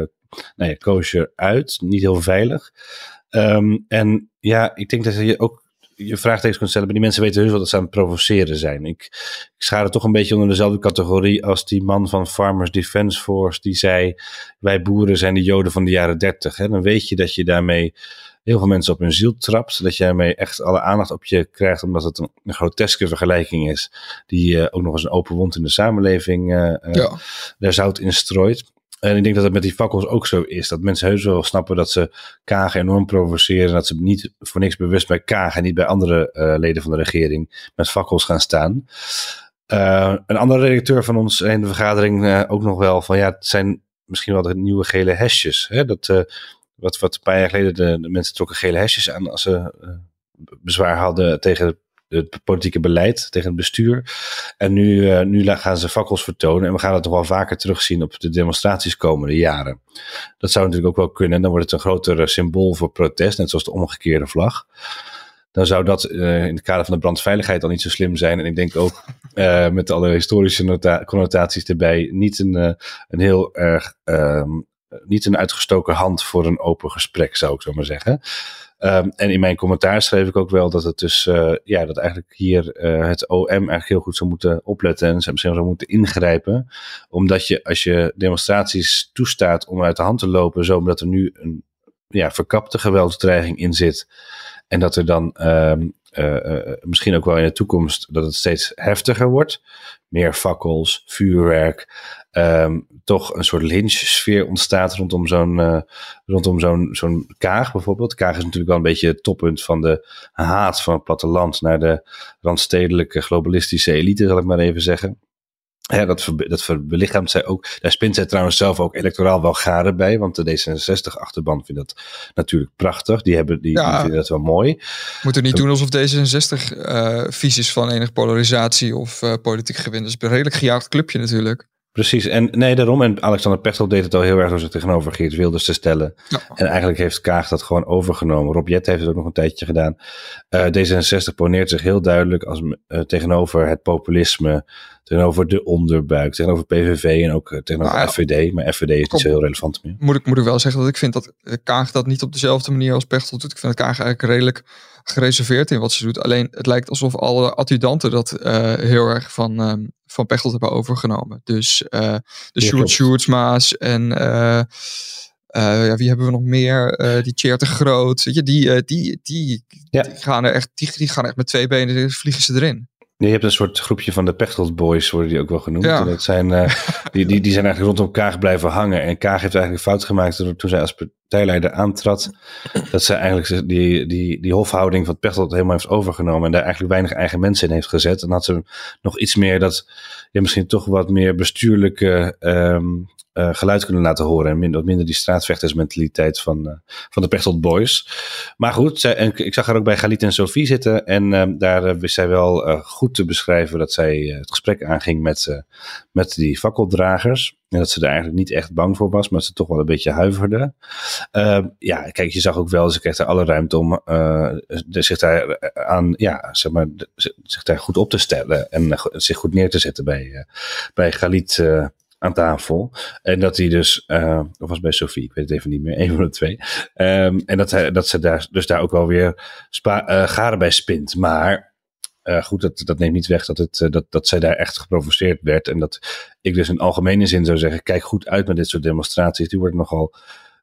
nou ja, kosher uit. Niet heel veilig. Um, en ja, ik denk dat je ook je vraagtekens kunt stellen. Maar die mensen weten heus wel dat ze aan het provoceren zijn. Ik, ik schaar het toch een beetje onder dezelfde categorie als die man van Farmers Defence Force. Die zei, wij boeren zijn de joden van de jaren dertig. Dan weet je dat je daarmee heel veel mensen op hun ziel trapt. Dat je daarmee echt alle aandacht op je krijgt, omdat het een, een groteske vergelijking is. Die uh, ook nog eens een open wond in de samenleving uh, ja. daar zout in strooit. En ik denk dat het met die fakkels ook zo is. Dat mensen heus wel snappen dat ze Kaag enorm provoceren. Dat ze niet voor niks bewust bij Kaag en niet bij andere uh, leden van de regering met fakkels gaan staan. Uh, een andere redacteur van ons in de vergadering uh, ook nog wel van ja, het zijn misschien wel de nieuwe gele hesjes. Hè? Dat, wat, wat een paar jaar geleden de, de mensen trokken gele hesjes aan als ze bezwaar hadden tegen het politieke beleid, tegen het bestuur. En nu, uh, nu gaan ze fakkels vertonen. En we gaan het toch wel vaker terugzien op de demonstraties komende jaren. Dat zou natuurlijk ook wel kunnen. Dan wordt het een groter symbool voor protest, net zoals de omgekeerde vlag. Dan zou dat uh, in het kader van de brandveiligheid al niet zo slim zijn. En ik denk ook uh, met alle historische connotaties erbij niet een, een heel erg um, niet een uitgestoken hand voor een open gesprek, zou ik zo maar zeggen. Um, en in mijn commentaar schreef ik ook wel dat het dus, uh, ja, dat eigenlijk hier uh, het OM eigenlijk heel goed zou moeten opletten en misschien zou moeten ingrijpen. Omdat je, als je demonstraties toestaat om uit de hand te lopen, zo omdat er nu een ja, verkapte geweldsdreiging in zit. En dat er dan uh, misschien ook wel in de toekomst dat het steeds heftiger wordt. Meer fakkels, vuurwerk, um, toch een soort lynch-sfeer ontstaat rondom zo'n uh, rondom zo'n zo'n Kaag bijvoorbeeld. Kaag is natuurlijk wel een beetje het toppunt van de haat van het platteland naar de randstedelijke globalistische elite, zal ik maar even zeggen. Ja, dat, ver, dat belichaamt zij ook. Daar spint zij trouwens zelf ook electoraal wel garen bij. Want de D66-achterban vindt dat natuurlijk prachtig. Die, hebben, die, ja, die vinden dat wel mooi. Moeten niet doen alsof D66 uh, vies is van enige polarisatie of uh, politiek gewin. Dat is een redelijk gejaagd clubje natuurlijk. Precies, en nee, daarom. En Alexander Pechtel deed het al heel erg door zich tegenover Geert Wilders te stellen. Ja. En eigenlijk heeft Kaag dat gewoon overgenomen. Rob Jet heeft het ook nog een tijdje gedaan. Uh, D66 poneert zich heel duidelijk als, uh, tegenover het populisme, tegenover de onderbuik, tegenover PVV en ook uh, tegenover nou, ja. FVD. Maar FVD is Kom, niet zo heel relevant meer. Moet ik, moet ik wel zeggen dat ik vind dat Kaag dat niet op dezelfde manier als Pechtel doet. Ik vind dat Kaag eigenlijk redelijk gereserveerd in wat ze doet. Alleen het lijkt alsof alle adjudanten dat heel erg van... Um, van Pechtold hebben overgenomen. Dus uh, de Sjoerd Sjoerdsma's en uh, ja, wie hebben we nog meer? die Tjeerd de Groot. Weet je, die, die, die, ja. die, gaan er echt, die, die gaan echt met twee benen, vliegen ze erin. Nee, je hebt een soort groepje van de Pechtold Boys, worden die ook wel genoemd. Ja. Dat zijn, uh, die, die, die zijn eigenlijk rondom Kaag blijven hangen. En Kaag heeft eigenlijk fout gemaakt toen zij als partijleider aantrad. Dat zij eigenlijk die, die, die hofhouding van Pechtold helemaal heeft overgenomen. En daar eigenlijk weinig eigen mensen in heeft gezet. En had ze nog iets meer dat, ja, misschien toch wat meer bestuurlijke um, uh, geluid kunnen laten horen. En min, wat minder die straatvechtersmentaliteit van, uh, van de Pechtold Boys. Maar goed, zij, en ik zag haar ook bij Galit en Sophie zitten. En uh, daar wist zij wel goed te beschrijven dat zij het gesprek aanging met, met die fakkeldragers. En dat ze er eigenlijk niet echt bang voor was, maar ze toch wel een beetje huiverde. ja, kijk, je zag ook wel, ze kreeg er alle ruimte om zich daar aan, ja, zeg maar, zich daar goed op te stellen. En zich goed neer te zetten bij, bij Galit aan tafel. En dat hij dus, uh, of was bij Sophie, ik weet het even niet meer, een van de twee. Um, en dat, hij, dat ze daar, dus daar ook wel weer spa, uh, garen bij spint. Maar uh, goed, dat, dat neemt niet weg dat, het, dat, dat zij daar echt geprovoceerd werd. En dat ik dus in algemene zin zou zeggen, kijk goed uit met dit soort demonstraties. Die worden nogal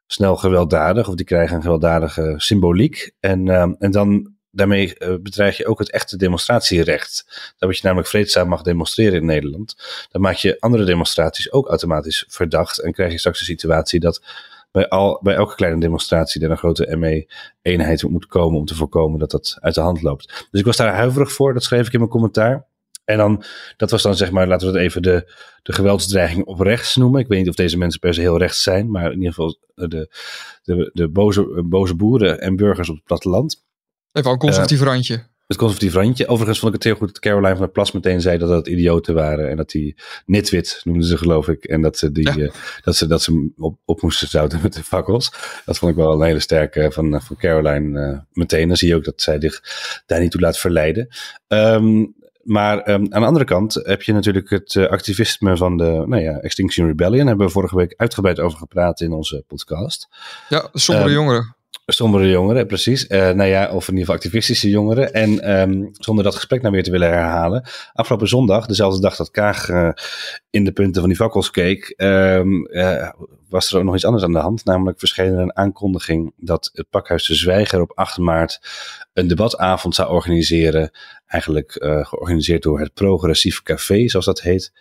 snel gewelddadig, of die krijgen een gewelddadige symboliek. En, uh, en dan daarmee uh, bedreig je ook het echte demonstratierecht. Dat je namelijk vreedzaam mag demonstreren in Nederland. Dan maak je andere demonstraties ook automatisch verdacht. En krijg je straks een situatie dat bij, al, bij elke kleine demonstratie er een grote ME-eenheid moet komen om te voorkomen dat dat uit de hand loopt. Dus ik was daar huiverig voor, dat schreef ik in mijn commentaar. En dan, dat was dan zeg maar, laten we het even de, de geweldsdreiging op rechts noemen. Ik weet niet of deze mensen per se heel rechts zijn, maar in ieder geval de, de, de boze, boze boeren en burgers op het platteland. Even een conservatief randje. Het conservatief randje. Overigens vond ik het heel goed dat Caroline van der Plas meteen zei dat dat idioten waren. En dat die nitwit noemden ze geloof ik. En dat ze, die, uh, dat ze, dat ze op, op moesten zouten met de fakkels. Dat vond ik wel een hele sterke van, van Caroline uh, meteen. Dan zie je ook dat zij zich daar niet toe laat verleiden. Um, maar um, aan de andere kant heb je natuurlijk het uh, activisme van de nou ja, Extinction Rebellion. Daar hebben we vorige week uitgebreid over gepraat in onze podcast. Ja, sommige um, jongeren. Sombere jongeren, precies. Uh, nou ja, of in ieder geval activistische jongeren. En um, zonder dat gesprek nou weer te willen herhalen. Afgelopen zondag, dezelfde dag dat Kaag uh, in de punten van die fakkels keek, um, uh, was er ook nog iets anders aan de hand. Namelijk verscheen er een aankondiging dat het Pakhuis de Zwijger op 8 maart een debatavond zou organiseren. Eigenlijk georganiseerd door het Progressief Café, zoals dat heet.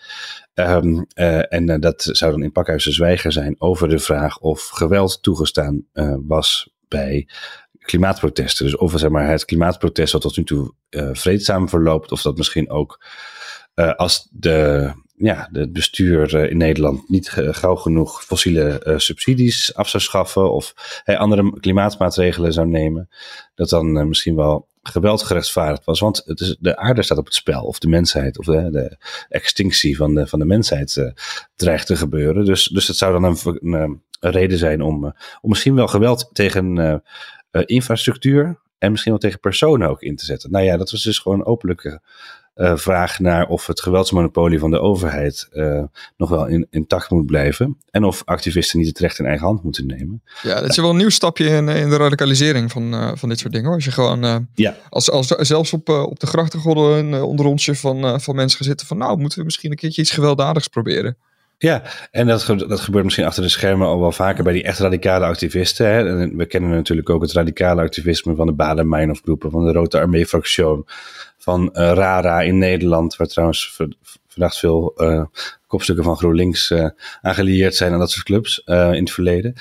Um, en dat zou dan in Pakhuis de Zwijger zijn over de vraag of geweld toegestaan was bij klimaatprotesten. Dus of zeg maar, het klimaatprotest wat tot nu toe vreedzaam verloopt, of dat misschien ook als de, ja, de bestuur uh, in Nederland niet gauw genoeg fossiele subsidies af zou schaffen of andere klimaatmaatregelen zou nemen, dat dan misschien wel geweld gerechtvaardigd was. Want het is, de aarde staat op het spel, of de mensheid, of de, de extinctie van de, van de mensheid dreigt te gebeuren. Dus, dus het zou dan een, een reden zijn om, uh, om misschien wel geweld tegen uh, uh, infrastructuur en misschien wel tegen personen ook in te zetten. Nou ja, dat was dus gewoon een openlijke vraag naar of het geweldsmonopolie van de overheid nog wel in, intact moet blijven. En of activisten niet het recht in eigen hand moeten nemen. Ja, dat is wel een nieuw stapje in, in de radicalisering van, van dit soort dingen. Hoor. Als je gewoon, ja. als, als zelfs op, op de grachtengordel een onderrondje van, van mensen gaan zitten van nou, moeten we misschien een keertje iets gewelddadigs proberen. Ja, en dat, dat gebeurt misschien achter de schermen al wel vaker bij die echt radicale activisten. Hè. we kennen natuurlijk ook het radicale activisme van de Baden-Meinhof groepen, van de Rode Armee-fractie, van uh, RARA in Nederland, waar trouwens vandaag veel uh, kopstukken van GroenLinks uh, aan gelieerd zijn aan dat soort clubs uh, in het verleden.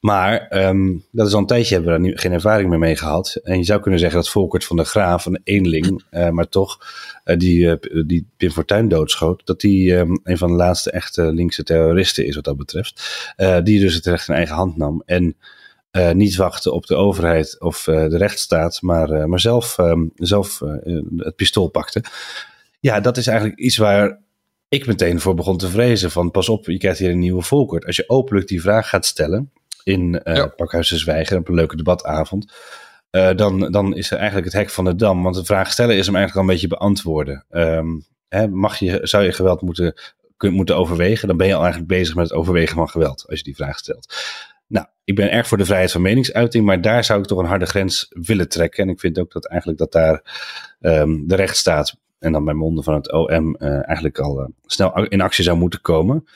Maar um, dat is al een tijdje, hebben we daar geen ervaring meer mee gehad. En je zou kunnen zeggen dat Volkert van der Graaf, een eenling, maar toch die, die Pim Fortuyn doodschoot, dat die um, een van de laatste echte linkse terroristen is wat dat betreft. die dus het recht in eigen hand nam en uh, niet wachten op de overheid of uh, de rechtsstaat, maar, uh, maar zelf, um, zelf het pistool pakte. Ja, dat is eigenlijk iets waar ik meteen voor begon te vrezen. Van pas op, je krijgt hier een nieuwe volkert. Als je openlijk die vraag gaat stellen in ja. Pakhuis de Zwijger op een leuke debatavond. dan, dan is er eigenlijk het hek van de dam. Want de vraag stellen is hem eigenlijk al een beetje beantwoorden. Um, hè, mag je, zou je geweld moeten, moeten overwegen? Dan ben je al eigenlijk bezig met het overwegen van geweld. Als je die vraag stelt. Nou, ik ben erg voor de vrijheid van meningsuiting, maar daar zou ik toch een harde grens willen trekken. En ik vind ook dat eigenlijk dat daar um, de rechtsstaat en dan bij monden van het OM uh, eigenlijk al uh, snel in actie zou moeten komen.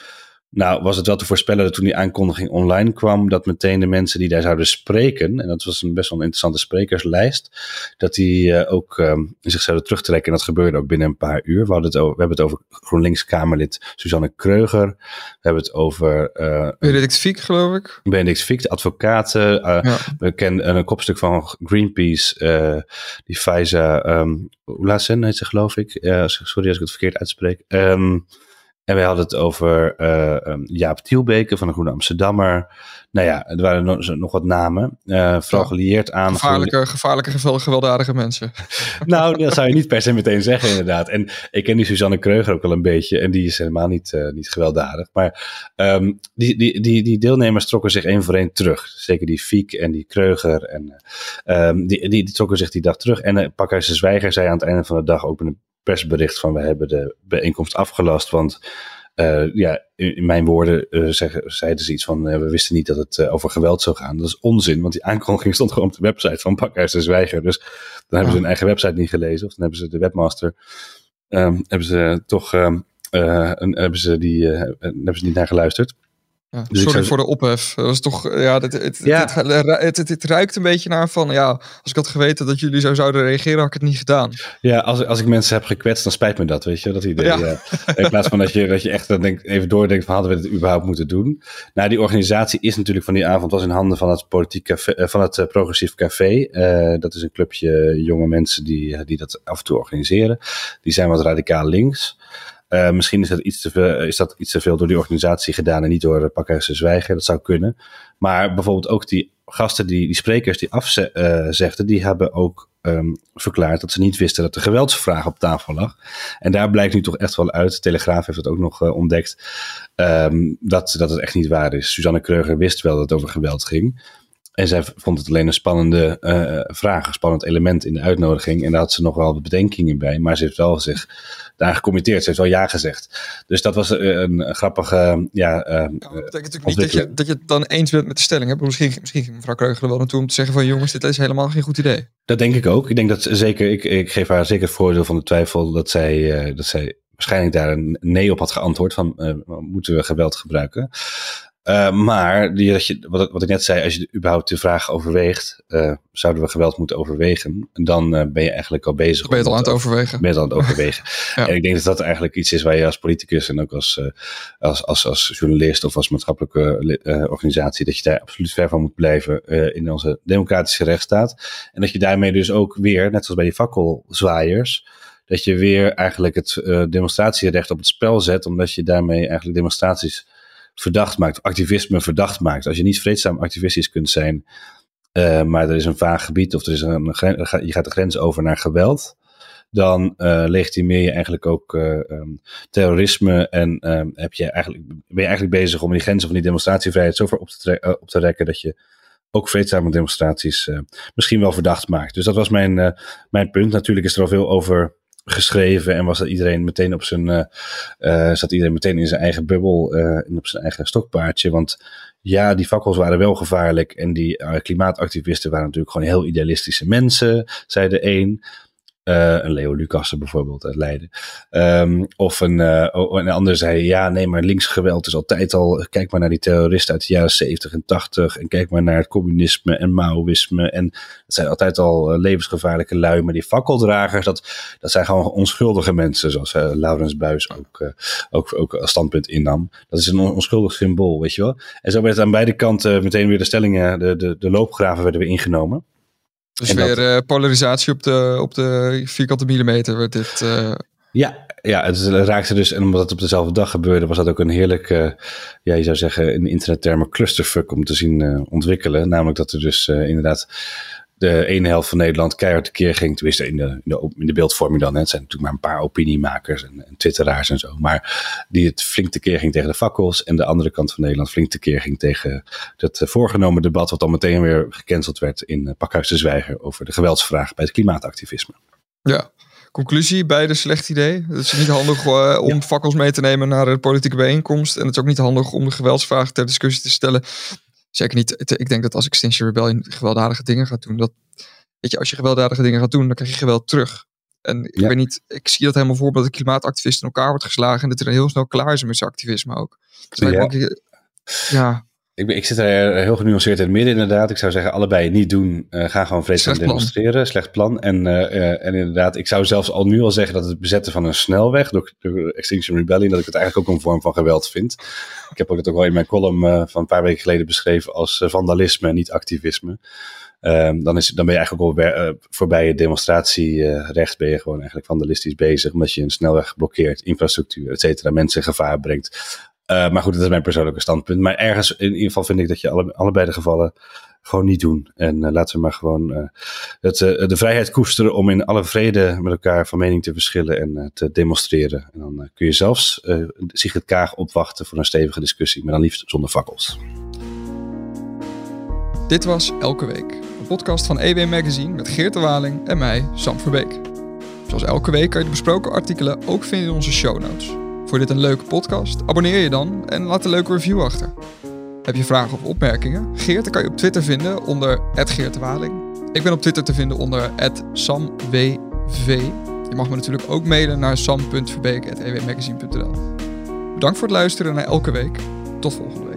Nou, was het wel te voorspellen dat toen die aankondiging online kwam, dat meteen de mensen die daar zouden spreken, en dat was een best wel een interessante sprekerslijst, dat die uh, ook um, zich zouden terugtrekken. En dat gebeurde ook binnen een paar uur. We, hadden het over, we hebben het over GroenLinks-Kamerlid Suzanne Kreuger. We hebben het over... Uh, Benedict Fiek, geloof ik. Benedict Fiek, de advocaten. Uh, ja. We kennen een kopstuk van Greenpeace, die Faiza um, Oulassen heet ze, geloof ik. sorry als ik het verkeerd uitspreek. Um, En wij hadden het over uh, Jaap Tielbeke van de Groene Amsterdammer. Nou ja, er waren nog, nog wat namen. Uh, vooral gelieerd aan... Gevaarlijke, gevaarlijke gewelddadige mensen. nou, dat zou je niet per se meteen zeggen inderdaad. En ik ken die Suzanne Kreuger ook wel een beetje. En die is helemaal niet, uh, niet gewelddadig. Maar um, die, die, die, die deelnemers trokken zich één voor één terug. Zeker die Fiek en die Kreuger. En, um, die, die, die, trokken zich die dag terug. En uh, Pakhuis de Zwijger zei aan het einde van de dag ook een persbericht van we hebben de bijeenkomst afgelast. Want uh, ja, in, mijn woorden uh, zeggen, zeiden ze iets van uh, we wisten niet dat het over geweld zou gaan. Dat is onzin, want die aankondiging stond gewoon op de website van Pakhuis de Zwijger. Dus dan hebben ze hun eigen website niet gelezen. Of dan hebben ze de webmaster, um, hebben ze toch, um, hebben ze die, hebben ze niet naar geluisterd. Ja, dus sorry voor de ophef. Dat was toch, ja, het, het, ja. Het, het, het, ruikt een beetje naar van, ja, als ik had geweten dat jullie zo zouden reageren, had ik het niet gedaan. Ja, als, als ik mensen heb gekwetst, dan spijt me dat, weet je, dat idee. Ja. Ja. In plaats van dat je, dat je echt dan denkt, even doordenkt van, hadden we dit überhaupt moeten doen? Nou, die organisatie is natuurlijk van die avond, was in handen van het, politiek café, van het Progressief Café. Uh, dat is een clubje jonge mensen die, die dat af en toe organiseren. Die zijn wat radicaal links. Uh, misschien is dat, iets te veel, is dat iets te veel door die organisatie gedaan en niet door uh, zwijgen. Dat zou kunnen. Maar bijvoorbeeld ook die gasten, die, die sprekers die afzegden, die hebben ook um, verklaard dat ze niet wisten dat de geweldsvraag op tafel lag. En daar blijkt nu toch echt wel uit, de Telegraaf heeft het ook nog ontdekt, um, dat, dat het echt niet waar is. Suzanne Kreuger wist wel dat het over geweld ging. En zij vond het alleen een spannende uh, vraag, een spannend element in de uitnodiging. En daar had ze nog wel bedenkingen bij. Maar ze heeft wel zich daar gecommitteerd. Ze heeft wel ja gezegd. Dus dat was een, een grappige. Ja, uh, dat betekent natuurlijk niet dat je, dat je het dan eens bent met de stelling. Hè? Misschien, misschien ging mevrouw Kreugel wel naartoe om te zeggen: van jongens, dit is helemaal geen goed idee. Dat denk ik ook. Ik denk dat zeker, ik, ik geef haar zeker het voordeel van de twijfel dat zij, uh, dat zij waarschijnlijk daar een nee op had geantwoord van uh, moeten we geweld gebruiken. Uh, maar die, dat je, wat, wat ik net zei, als je überhaupt de vraag overweegt, uh, zouden we geweld moeten overwegen, dan uh, ben je eigenlijk al bezig. Ben je al aan het overwegen? Ben je al aan het overwegen. ja. En ik denk dat dat eigenlijk iets is waar je als politicus en ook als, als, als, als journalist of als maatschappelijke organisatie, dat je daar absoluut ver van moet blijven in onze democratische rechtsstaat. En dat je daarmee dus ook weer, net zoals bij die fakkelzwaaiers, dat je weer eigenlijk het demonstratierecht op het spel zet, omdat je daarmee eigenlijk demonstraties verdacht maakt, activisme verdacht maakt. Als je niet vreedzaam activistisch kunt zijn, uh, maar er is een vaag gebied of er is een, je gaat de grens over naar geweld, dan uh, legitimeer je eigenlijk ook uh, um, terrorisme en um, heb je eigenlijk, ben je eigenlijk bezig om die grenzen van die demonstratievrijheid zo ver op te, op te rekken dat je ook vreedzame demonstraties misschien wel verdacht maakt. Dus dat was mijn, mijn punt. Natuurlijk is er al veel over geschreven en was dat iedereen meteen op zijn, uh, uh, zat iedereen meteen in zijn eigen bubbel uh, en op zijn eigen stokpaardje. Want ja, die fakkels waren wel gevaarlijk en die klimaatactivisten waren natuurlijk gewoon heel idealistische mensen, zei de een. Uh, een Leo Lucassen bijvoorbeeld uit Leiden. Um, of een, uh, een ander zei, ja, nee, maar linksgeweld is altijd al, kijk maar naar die terroristen uit de jaren 70 en 80 en kijk maar naar het communisme en Maoïsme. En het zijn altijd al uh, levensgevaarlijke lui, maar die fakkeldragers, dat, dat zijn gewoon onschuldige mensen, zoals Laurens Buis ook, ook, ook als standpunt innam. Dat is een onschuldig symbool, weet je wel. En zo werd aan beide kanten meteen weer de stellingen, de, de, de loopgraven werden weer ingenomen. Dus weer uh, polarisatie op de, op de vierkante millimeter werd dit. Uh... Ja, ja, het raakte dus, en omdat het op dezelfde dag gebeurde, was dat ook een heerlijk, uh, ja, je zou zeggen in internettermen clusterfuck om te zien ontwikkelen. Namelijk dat er dus inderdaad de ene helft van Nederland keihard keer ging. Tenminste, in de, in de, in de beeldvorming dan. Hè. Het zijn natuurlijk maar een paar opiniemakers en, en twitteraars en zo. Maar die het flink tekeer ging tegen de fakkels. En de andere kant van Nederland flink tekeer ging tegen het voorgenomen debat. Wat dan meteen weer gecanceld werd in uh, Pakhuis de Zwijger. Over de geweldsvraag bij het klimaatactivisme. Ja, conclusie, beide slecht idee. Het is niet handig uh, om ja. fakkels mee te nemen naar een politieke bijeenkomst. En het is ook niet handig om de geweldsvraag ter discussie te stellen. Zeker niet. Ik denk dat als Extinction Rebellion gewelddadige dingen gaat doen, dat weet je, als je gewelddadige dingen gaat doen, dan krijg je geweld terug. En ik weet niet, ik zie dat helemaal voor dat de klimaatactivisten in elkaar wordt geslagen en dat er heel snel klaar is met zijn activisme ook. Dus ja. Ik, ja. Ik, ik zit er heel genuanceerd in het midden inderdaad. Ik zou zeggen, allebei niet doen. Uh, ga gewoon vreedzaam demonstreren. Slecht plan. En, uh, uh, en inderdaad, ik zou zelfs al nu al zeggen dat het bezetten van een snelweg door, door Extinction Rebellion, dat ik het eigenlijk ook een vorm van geweld vind. Ik heb ook het ook wel in mijn column van een paar weken geleden beschreven als vandalisme en niet activisme. Ehm, dan, is, dan ben je eigenlijk al uh, voorbij je demonstratierecht, ben je gewoon eigenlijk vandalistisch bezig, omdat je een snelweg blokkeert, infrastructuur, et cetera, mensen in gevaar brengt. Maar goed, dat is mijn persoonlijke standpunt. Maar ergens, in ieder geval vind ik dat je alle, allebei de gevallen gewoon niet doen. En laten we maar gewoon het, de vrijheid koesteren om in alle vrede met elkaar van mening te verschillen en te demonstreren. En dan kun je zelfs Sigrid Kaag opwachten voor een stevige discussie, maar dan liefst zonder fakkels. Dit was Elke Week, een podcast van EW Magazine met Geert de Waling en mij, Sam Verbeek. Zoals elke week kan je de besproken artikelen ook vinden in onze show notes. Voor dit een leuke podcast? Abonneer je dan en laat een leuke review achter. Heb je vragen of opmerkingen? Geert kan je op Twitter vinden onder Geert de Waling. Ik ben op Twitter te vinden onder SamWV. Je mag me natuurlijk ook mailen naar sam.verbeek.ewmagazine.nl Bedankt voor het luisteren naar elke week. Tot volgende